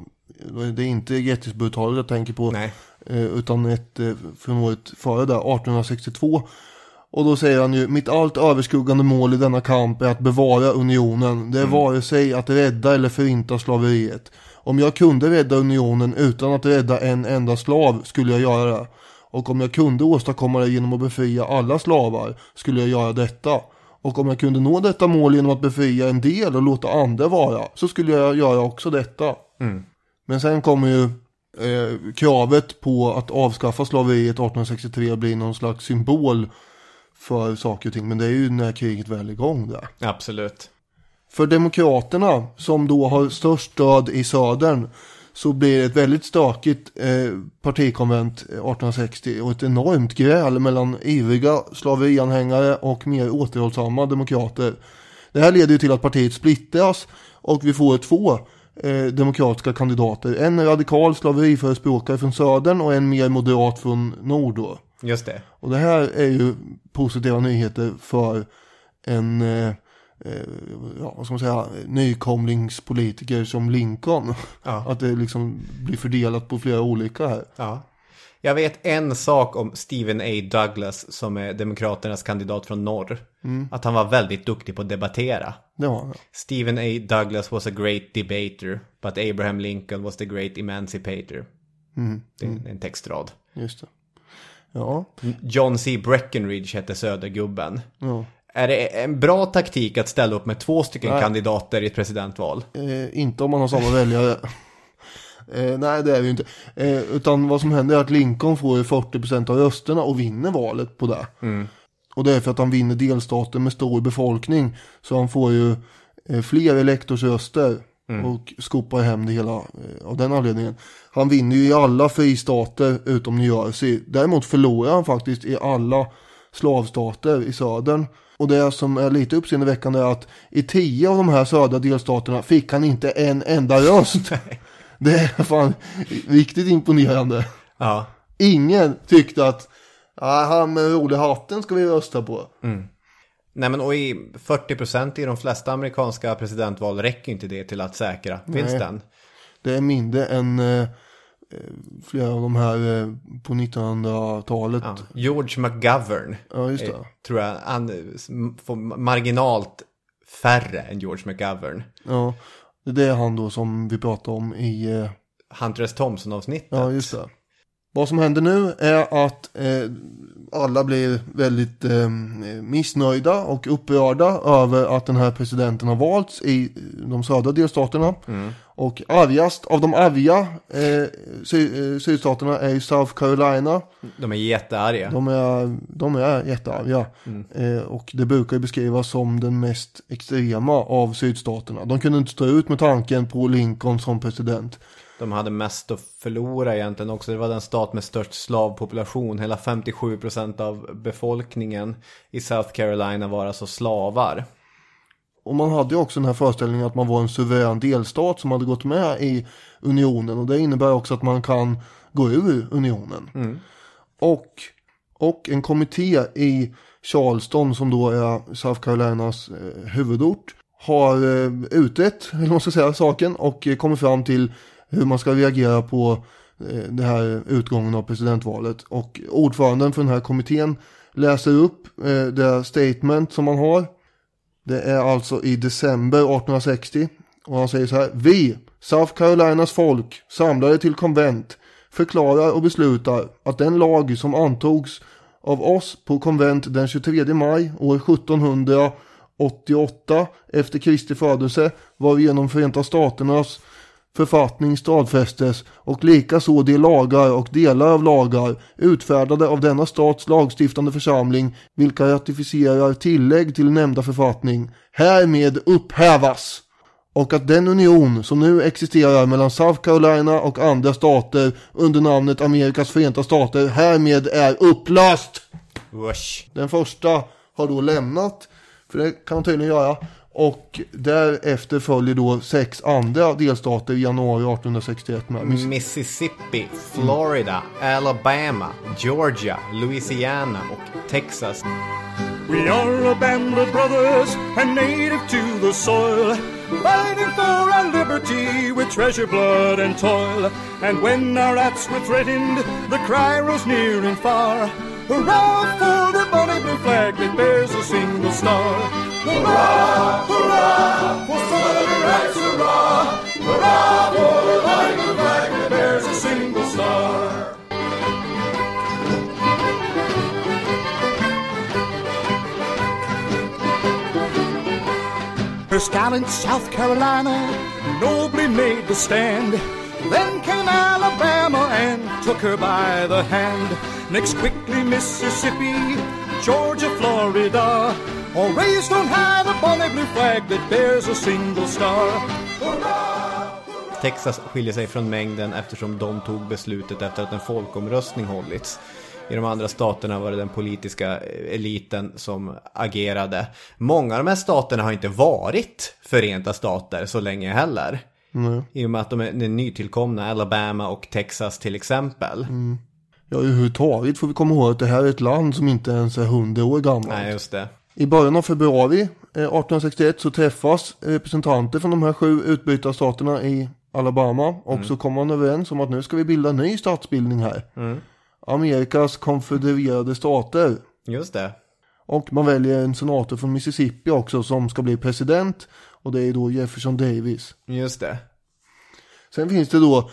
Det är inte Gettysburg-talet jag tänker på. Eh, utan ett eh, från året före där, 1862. Och då säger han ju, mitt allt överskuggande mål i denna kamp är att bevara unionen. Det är Mm. vare sig att rädda eller förinta slaveriet. Om jag kunde rädda unionen utan att rädda en enda slav skulle jag göra det. Och om jag kunde åstadkomma det genom att befria alla slavar skulle jag göra detta. Och om jag kunde nå detta mål genom att befria en del och låta andra vara så skulle jag göra också detta. Mm. Men sen kommer ju eh, kravet på att avskaffa slaveriet 1863 blir någon slags symbol för saker och ting. Men det är ju när kriget väl är igång där. Absolut. För Demokraterna som då har störst stöd i södern så blir det ett väldigt stökigt eh, partikonvent 1860 och ett enormt gräl mellan ivriga slaverianhängare och mer återhållsamma demokrater. Det här leder ju till att partiet splittras och vi får två eh, demokratiska kandidater. En radikal slaveriförespråkare från södern och en mer moderat från nord då. Just det. Och det här är ju positiva nyheter för en, eh, eh, ja vad ska man säga, nykomlingspolitiker som Lincoln. Ja. Att det liksom blir fördelat på flera olika här. Ja. Jag vet en sak om Stephen A. Douglas som är Demokraternas kandidat från norr. Mm. Att han var väldigt duktig på att debattera. Det var han. Stephen A. Douglas was a great debater, but Abraham Lincoln was the great emancipator. Mm. Det är Mm. en textrad. Just det. Ja. John C. Breckenridge hette södergubben. Ja. Är det en bra taktik att ställa upp med två stycken Nej. kandidater i ett presidentval? Eh, inte om man har samma väljare. Eh, nej det är det ju inte. Eh, utan vad som händer är att Lincoln får ju 40% av rösterna och vinner valet på det. Mm. Och det är för att han vinner delstater med stor befolkning. Så han får ju eh, fler elektorsröster. Mm. Och skopar hem det hela eh, av den anledningen. Han vinner ju i alla fristater utom New Jersey. Däremot förlorar han faktiskt i alla slavstater i södern. Och det som är lite uppseendeväckande är att i tio av de här södra delstaterna fick han inte en enda röst. det är fan riktigt imponerande. Ja. Ingen tyckte att ah, han med roliga hatten ska vi rösta på. Mm. Nej men och i 40% i de flesta amerikanska presidentval räcker inte det till att säkra vinsten. Det är mindre än eh, eh, flera av de här eh, på 1900-talet. Ja. George McGovern. Ja, just det. eh, Tror jag han eh, får marginalt färre än George McGovern. Ja, det är han då som vi pratade om i... Eh... Hunter S. Thompson-avsnittet. Ja, just det. Vad som händer nu är att eh, alla blir väldigt eh, missnöjda och upprörda över att den här presidenten har valts i de södra delstaterna. Mm. Och argast av de arga eh, sy- eh, sydstaterna är ju South Carolina. De är jättearga. De är, de är jättearga. Mm. Eh, och det brukar ju beskrivas som den mest extrema av sydstaterna. De kunde inte stå ut med tanken på Lincoln som president. De hade mest att förlora egentligen också. Det var den stat med störst slavpopulation. Hela 57% av befolkningen i South Carolina var alltså slavar. Och man hade ju också den här föreställningen att man var en suverän delstat som hade gått med i unionen. Och det innebär också att man kan gå ur unionen. Mm. Och, och en kommitté i Charleston som då är South Carolinas eh, huvudort har eh, utrett, eller man ska säga, saken och eh, kommit fram till hur man ska reagera på eh, det här utgången av presidentvalet. Och ordföranden för den här kommittén läser upp eh, det statement som man har. Det är alltså i december 1860 och han säger så här. Vi, South Carolinas folk, samlade till konvent, förklarar och beslutar att den lag som antogs av oss på konvent den 23 maj år 1788 efter Kristi födelse varigenom Förenta Staternas författning stadfästes och likaså de lagar och delar av lagar utfärdade av denna stats lagstiftande församling vilka ratificerar tillägg till nämnda författning härmed upphävas och att den union som nu existerar mellan South Carolina och andra stater under namnet Amerikas förenta stater härmed är upplöst. Den första har då lämnat, för det kan man tydligen göra. Och därefter följer då sex andra delstater i januari 1861 med. Miss- Mississippi, Florida, Alabama, Georgia, Louisiana och Texas. We are a band of brothers and native to the soil, fighting for our liberty with treasure, blood, and toil. And when our rats were threatened, the cry rose near and far. Hurrah for the bonny blue flag that bears a single star. Hurrah, hurrah for southern rights, hurrah! Hurrah for the bonny blue flag that bears a single star. Her gallant South Carolina nobly made the stand. Then came Alabama and took her by the hand. Next quickly Mississippi, Georgia, Florida. All raised on high the bonny blue flag that bears a single star. Texas skiljer sig från mängden eftersom de tog beslutet efter att en folkomröstning hållits. I de andra staterna var det den politiska eliten som agerade. Många av de här staterna har inte varit förenta stater så länge heller. Nej. I och med att de är nytillkomna, Alabama och Texas till exempel. Mm. Ja, överhuvudtaget får vi komma ihåg att det här är ett land som inte ens är 100 år gammalt. Nej, just det. I början av februari eh, 1861 så träffas representanter från de här sju utbytarstaterna i Alabama och Mm. så kommer man överens om att nu ska vi bilda en ny statsbildning här. Mm. Amerikas konfedererade stater. Just det. Och man väljer en senator från Mississippi också som ska bli president. Och det är då Jefferson Davis. Just det. Sen finns det då eh,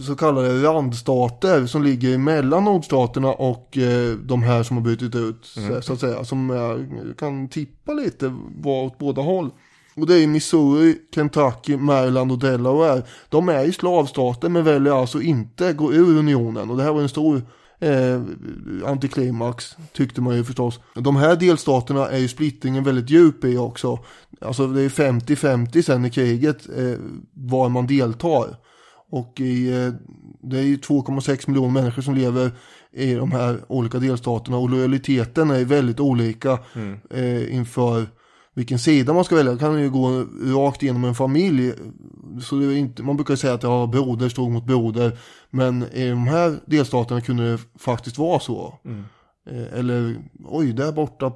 så kallade randstater som ligger mellan nordstaterna och eh, de här som har brutit ut Mm. så, att säga. Som är, kan tippa lite var åt båda håll. Och det är Missouri, Kentucky, Maryland och Delaware. De är i slavstater men väljer alltså inte gå ur unionen. Och det här var en stor eh, antiklimax tyckte man ju förstås. De här delstaterna är ju splittringen väldigt djup i också. Alltså det är 50-50 sen i kriget eh, var man deltar. Och i, eh, det är ju 2,6 miljoner människor som lever i de här olika delstaterna och lojaliteten är väldigt olika Mm. eh, inför vilken sida man ska välja. Det kan ju gå rakt igenom en familj. Så det är inte, man brukar säga att ja, broder stod mot broder. Men i de här delstaterna kunde det faktiskt vara så. Mm. Eh, eller oj, där borta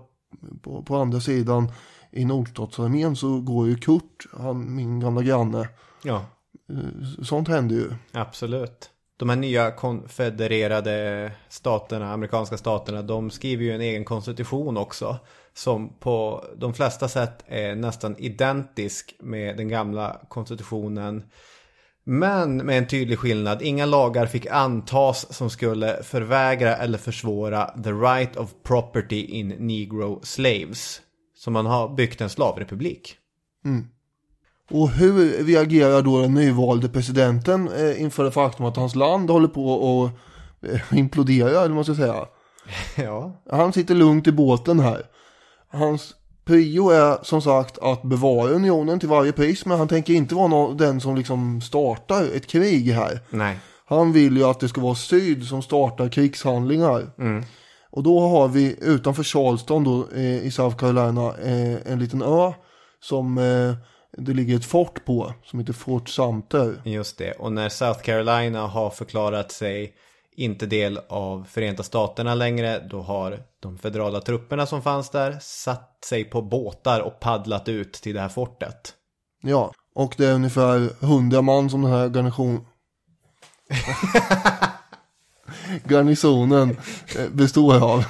på, på andra sidan i nordstatsarmén så går ju Kurt, han, min gamla granne. Ja. Eh, Sånt händer ju. Absolut. De här nya konfedererade staterna, amerikanska staterna, de skriver ju en egen konstitution också. som på de flesta sätt är nästan identisk med den gamla konstitutionen. Men med en tydlig skillnad. Inga lagar fick antas som skulle förvägra eller försvåra the right of property in negro slaves. Så man har byggt en slavrepublik. Mm. Och hur reagerar då den nyvalde presidenten eh, inför det faktum att hans land håller på att eh, implodera, eller vad man ska säga? Ja. Han sitter lugnt i båten här. Hans prio är som sagt att bevara unionen till varje pris, men han tänker inte vara någon, den som liksom startar ett krig här. Nej. Han vill ju att det ska vara syd som startar krigshandlingar. Mm. Och då har vi utanför Charleston då, eh, i South Carolina eh, en liten ö som eh, det ligger ett fort på som heter Fort Sumter. Just det. Och när South Carolina har förklarat sig inte del av Förenta Staterna längre, då har de federala trupperna som fanns där satt sig på båtar och paddlat ut till det här fortet. Ja, och det är ungefär 100 man som den här garnison... garnisonen eh, består av.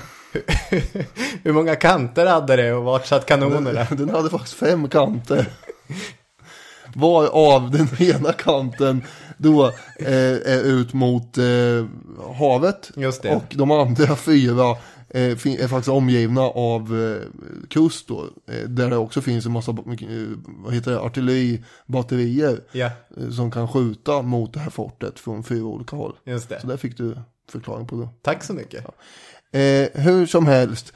Hur många kanter hade det och vart satt kanonerna? Den, den hade faktiskt fem kanter. Varav den ena kanten då eh, är ut mot eh, havet. Och de andra fyra eh, är faktiskt omgivna av eh, kust då. Eh, där det också finns en massa eh, vad heter det, artilleribatterier. Ja. eh, Som kan skjuta mot det här fortet från fyra olika håll. Just det. Så där fick du förklaring på det. Tack så mycket. Eh, hur som helst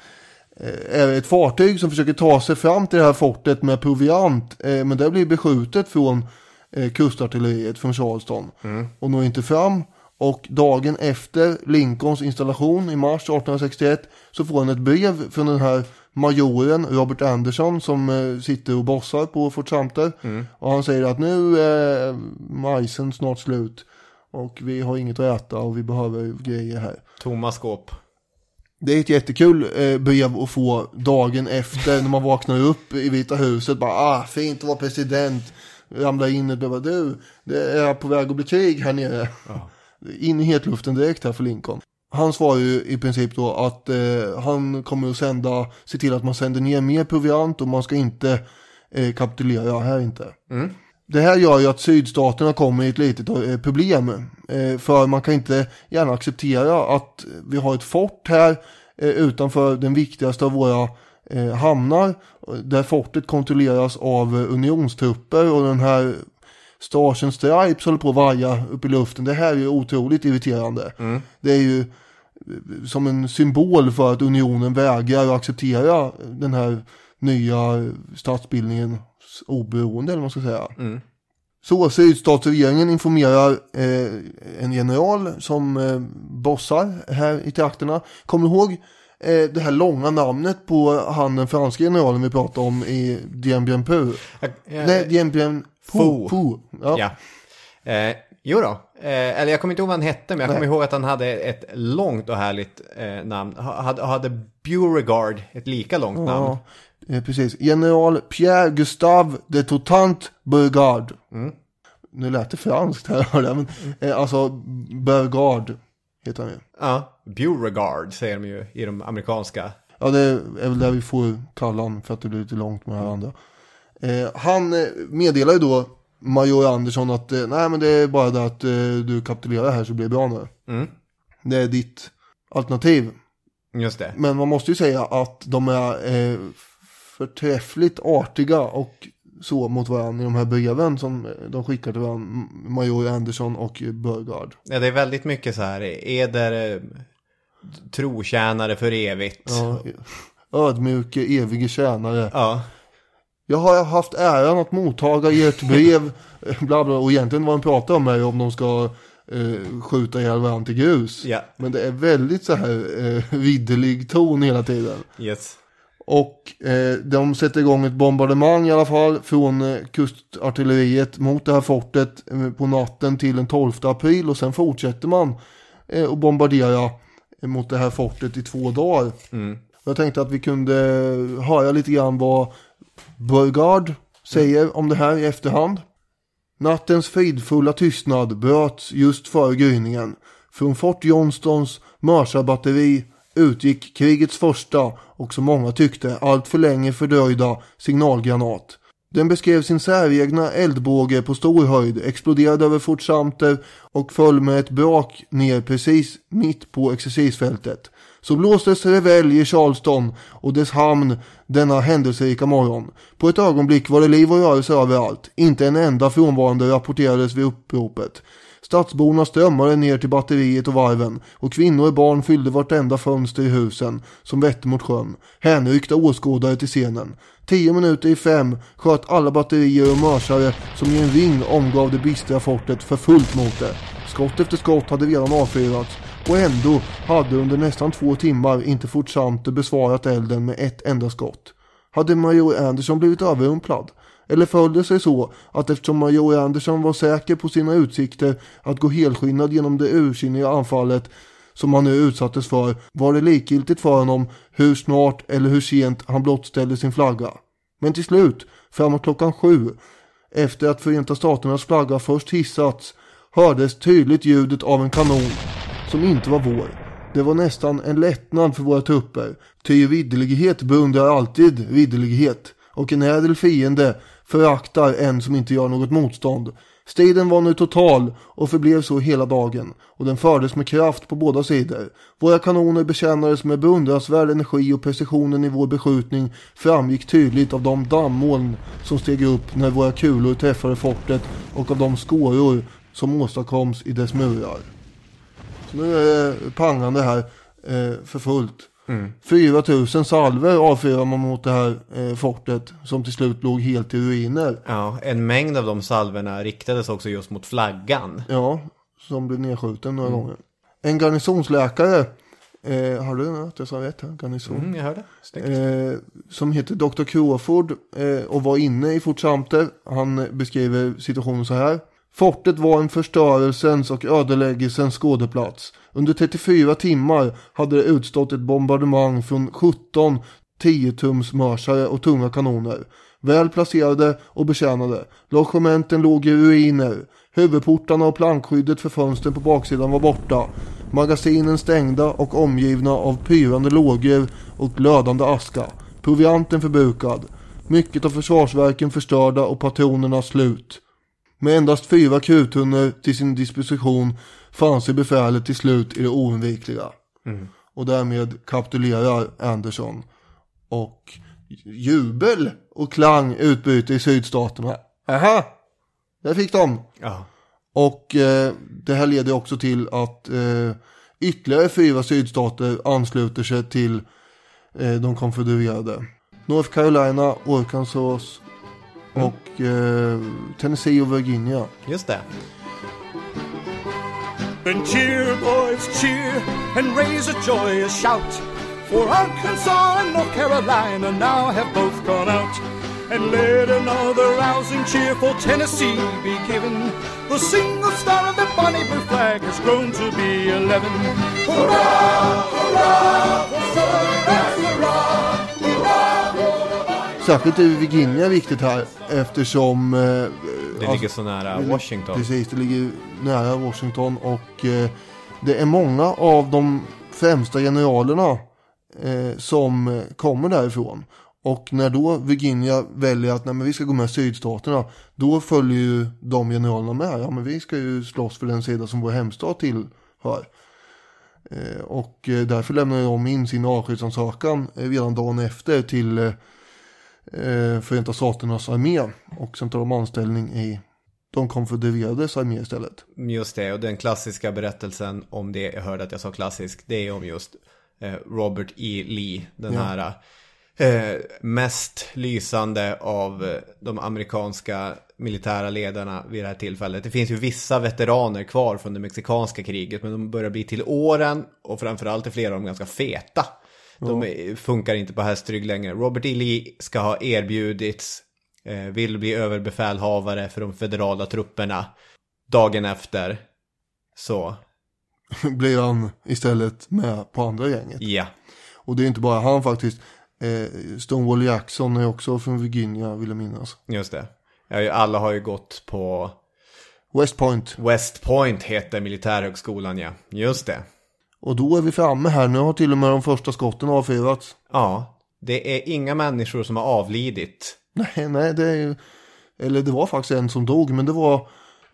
ett fartyg som försöker ta sig fram till det här fortet med proviant. Eh, men det blir beskjutet från eh, kustartilleriet från Charleston. Mm. Och når inte fram. Och dagen efter Lincolns installation i mars 1861 så får han ett brev från den här majoren Robert Anderson som eh, sitter och bossar på Fort Sumter. Mm. Och han säger att nu är majsen snart slut. Och vi har inget att äta och vi behöver grejer här. Tomma skåp. Det är ett jättekul eh, brev att få dagen efter när man vaknar upp i Vita huset. Bara, ah, fint att vara president. Ramlar in och bara, du, det är på väg att bli krig här nere. In i hetluften direkt här för Lincoln. Han svarar ju i princip då att eh, han kommer att sända, se till att man sänder ner mer proviant och man ska inte eh, kapitulera här inte. Mm. Det här gör ju att sydstaterna kommer i ett litet eh, problem. Eh, för man kan inte gärna acceptera att vi har ett fort här eh, utanför den viktigaste av våra hamnar. Där fortet kontrolleras av unionstrupper och den här Stars and Stripes håller på att vaja upp i luften. Det här är ju otroligt irriterande. Mm. Det är ju som en symbol för att unionen vägrar att acceptera den här nya statsbildningens oberoende eller vad man ska säga. Mm. Så sydstatsregeringen informerar eh, en general som eh, bossar här i trakterna. Kommer du ihåg eh, det här långa namnet på han den franska generalen vi pratade om i Dien Bien Phu? Nej, Dien Bien Phu. Phu. Ja. Ja. Eh, jo då. Eh, eller jag kommer inte ihåg vad han hette, men jag Nej. kommer ihåg att han hade ett långt och härligt eh, namn. Ha- Hade, hade Beauregard ett lika långt namn? Eh, precis. General Pierre Gustave de Totant Beauregard. Mm. Nu lät det franskt här, hörde jag, men eh, alltså Beauregard heter han ju. Ja, Beauregard säger de ju i de amerikanska. Ja, det är väl där vi får kalla honom för att det blir lite långt med det här andra. Eh, han eh, meddelar ju då major Andersson att eh, nej men det är bara det att eh, du kapitulerar här så blir det bra nu. Mm. Det är ditt alternativ. Just det. Men man måste ju säga att de är eh, förträffligt artiga och så mot varandra i de här breven som de skickar till varandra, major Anderson och Burgard. Ja, det är väldigt mycket så här, eder eh, trotjänare för evigt. Ja, ödmjuke, evige tjänare. Ja. Jag har haft äran att mottaga ert brev, eh, bla bla, och egentligen vad de pratar om är om de ska eh, skjuta ihjäl varandra till grus. Ja. Men det är väldigt så här eh, vidderlig ton hela tiden. Yes. Och eh, de sätter igång ett bombardemang i alla fall från eh, kustartilleriet mot det här fortet eh, på natten till den 12 april och sen fortsätter man eh, att bombardera eh, mot det här fortet i två dagar. Mm. Och Jag tänkte att vi kunde höra lite grann vad Burgard säger om det här i efterhand. Nattens fridfulla tystnad bröts just före gryningen. Från Fort Johnstons mörsabatteri utgick krigets första och som många tyckte allt för länge fördröjda signalgranat. Den beskrev sin säregna eldbåge på stor höjd, exploderade över Fort Sumter och föll med ett brak ner precis mitt på exercisfältet. Så blåstes revelj i Charleston och dess hamn denna händelserika morgon. På ett ögonblick var det liv och rörelse överallt. Inte en enda frånvarande rapporterades vid uppropet. Stadsborna strömmade ner till batteriet och varven och kvinnor och barn fyllde vartenda fönster i husen som vette mot sjön. Hänryckta åskådare till scenen. Tio minuter i fem sköt alla batterier och mörsare som i en ring omgav det bistra fortet för fullt mot det. Skott efter skott hade redan avfyrats och ändå hade under nästan två timmar inte Fort Sumter besvarat elden med ett enda skott. Hade major Anderson blivit överrumplad? Eller föll det sig så att eftersom major Andersson var säker på sina utsikter att gå helskinnad genom det ursinniga anfallet som han nu utsattes för var det likgiltigt för honom hur snart eller hur sent han blottställde sin flagga. Men till slut, framåt klockan sju, efter att Förenta Staternas flagga först hissats, hördes tydligt ljudet av en kanon som inte var vår. Det var nästan en lättnad för våra trupper, ty viddelighet beundrar alltid viddelighet och en ädel fiende föraktar en som inte gör något motstånd. Striden var nu total och förblev så hela dagen och den fördes med kraft på båda sidor. Våra kanoner betjänades med beundransvärd energi och precisionen i vår beskjutning framgick tydligt av de dammoln som steg upp när våra kulor träffade fortet och av de skåror som åstadkoms i dess murar. Så nu är det pangande här eh, för fullt. Mm. 4000 salver avfyrar man mot det här eh, fortet som till slut låg helt i ruiner. Ja, en mängd av de salverna riktades också just mot flaggan. Ja, som blev nedskjuten några Mm. gånger. En garnisonsläkare, eh, har du att jag sa rätt här? Garnison. Mm, jag hörde. Eh, som heter Dr. Crawford eh, och var inne i Fort Sumter. Han beskriver situationen så här. Fortet var en förstörelsens och ödeläggelsens skådeplats. Under 34 timmar hade det utstått ett bombardemang från 17 10-tumsmörsare och tunga kanoner. Väl placerade och betjänade. Logementen låg i ruiner. Huvudportarna och plankskyddet för fönstren på baksidan var borta. Magasinen stängda och omgivna av pyrande lågor och glödande aska. Provianten förbrukad. Mycket av försvarsverken förstörda och patronerna slut. Med endast fyra kruttunnor till sin disposition fann sig befälet till slut i det oundvikliga. Mm. Och därmed kapitulerar Anderson. Och jubel och klang utbryter i sydstaterna. Aha! Där fick de! Ja. Och eh, det här leder också till att eh, ytterligare fyra sydstater ansluter sig till eh, de konfedererade. North Carolina, Arkansas och eh, Tennessee och Virginia. Just det. Then cheer, boys, cheer, and raise a joyous shout. For Arkansas and North Carolina now have both gone out. And let another rousing cheer for Tennessee be given. The single star of the Bonnie Blue flag has grown to be 11. Hurrah, hurrah, for Southern hurrah, hurrah, Särskilt är Virginia viktigt här eftersom eh, Det ligger så nära Washington. Precis, det ligger nära Washington och eh, det är många av de främsta generalerna eh, som kommer därifrån. Och när då Virginia väljer att nej, men vi ska gå med sydstaterna, då följer ju de generalerna med. Ja, men vi ska ju slåss för den sida som vår hemstat tillhör. Eh, och eh, därför lämnar de in sin avskedsansökan eh, redan dagen efter till eh, Förenta Staternas armé. Och sen tar de anställning i de konfedererades armé istället. Just det, och den klassiska berättelsen om det, jag hörde att jag sa klassisk, det är om just eh, Robert E. Lee, den Ja. här eh, mest lysande av de amerikanska militära ledarna vid det här tillfället. Det finns ju vissa veteraner kvar från det mexikanska kriget, men de börjar bli till åren och framförallt är flera av dem ganska feta. De Ja. funkar inte på hästrygg längre. Robert E. Lee ska ha erbjudits, eh, vill bli överbefälhavare för de federala trupperna. Dagen efter så, Blir han istället med på andra gänget. ja. Och det är inte bara han faktiskt. Eh, Stonewall Jackson är också från Virginia vill jag minnas. Just det. Alla har ju gått på West Point. West Point heter militärhögskolan, ja. Just det. Och då är vi framme här. Nu har till och med de första skotten avfyrats. Ja, det är inga människor som har avlidit. Nej, nej, det är ju... Eller det var faktiskt en som dog, men det var...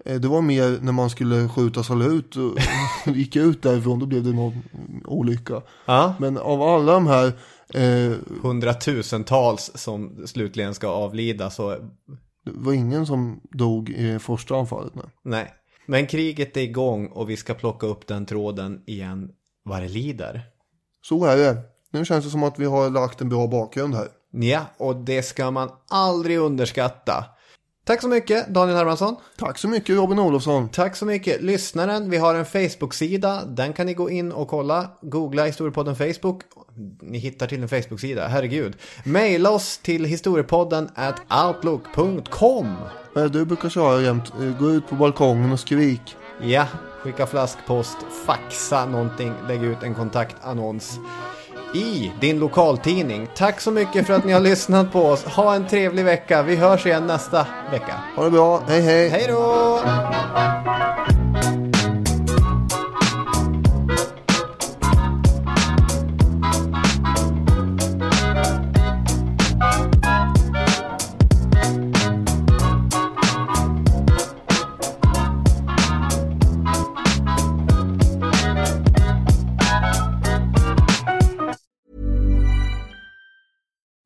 eh, Det var mer när man skulle skjuta salut och gick ut därifrån, då blev det någon olycka. Ja. Men av alla de här... Eh, Hundratusentals som slutligen ska avlida så det var ingen som dog i första anfallet. Nej. nej. Men kriget är igång och vi ska plocka upp den tråden igen vad det lider. Så är det. Nu känns det som att vi har lagt en bra bakgrund här. Ja, och det ska man aldrig underskatta. Tack så mycket Daniel Hermansson. Tack så mycket Robin Olofsson. Tack så mycket lyssnaren. Vi har en Facebook-sida. Den kan ni gå in och kolla. Googla Historiepodden Facebook. Ni hittar till en Facebook-sida. Herregud. Maila oss till historiepodden at outlook.com. Du brukar köra jämt. eh, Gå ut på balkongen och skrik. Ja, skicka flaskpost, faxa någonting, lägg ut en kontaktannons i din lokaltidning. Tack så mycket för att ni har lyssnat på oss. Ha en trevlig vecka. Vi hörs igen nästa vecka. Ha det bra. Hej hej. Hej då!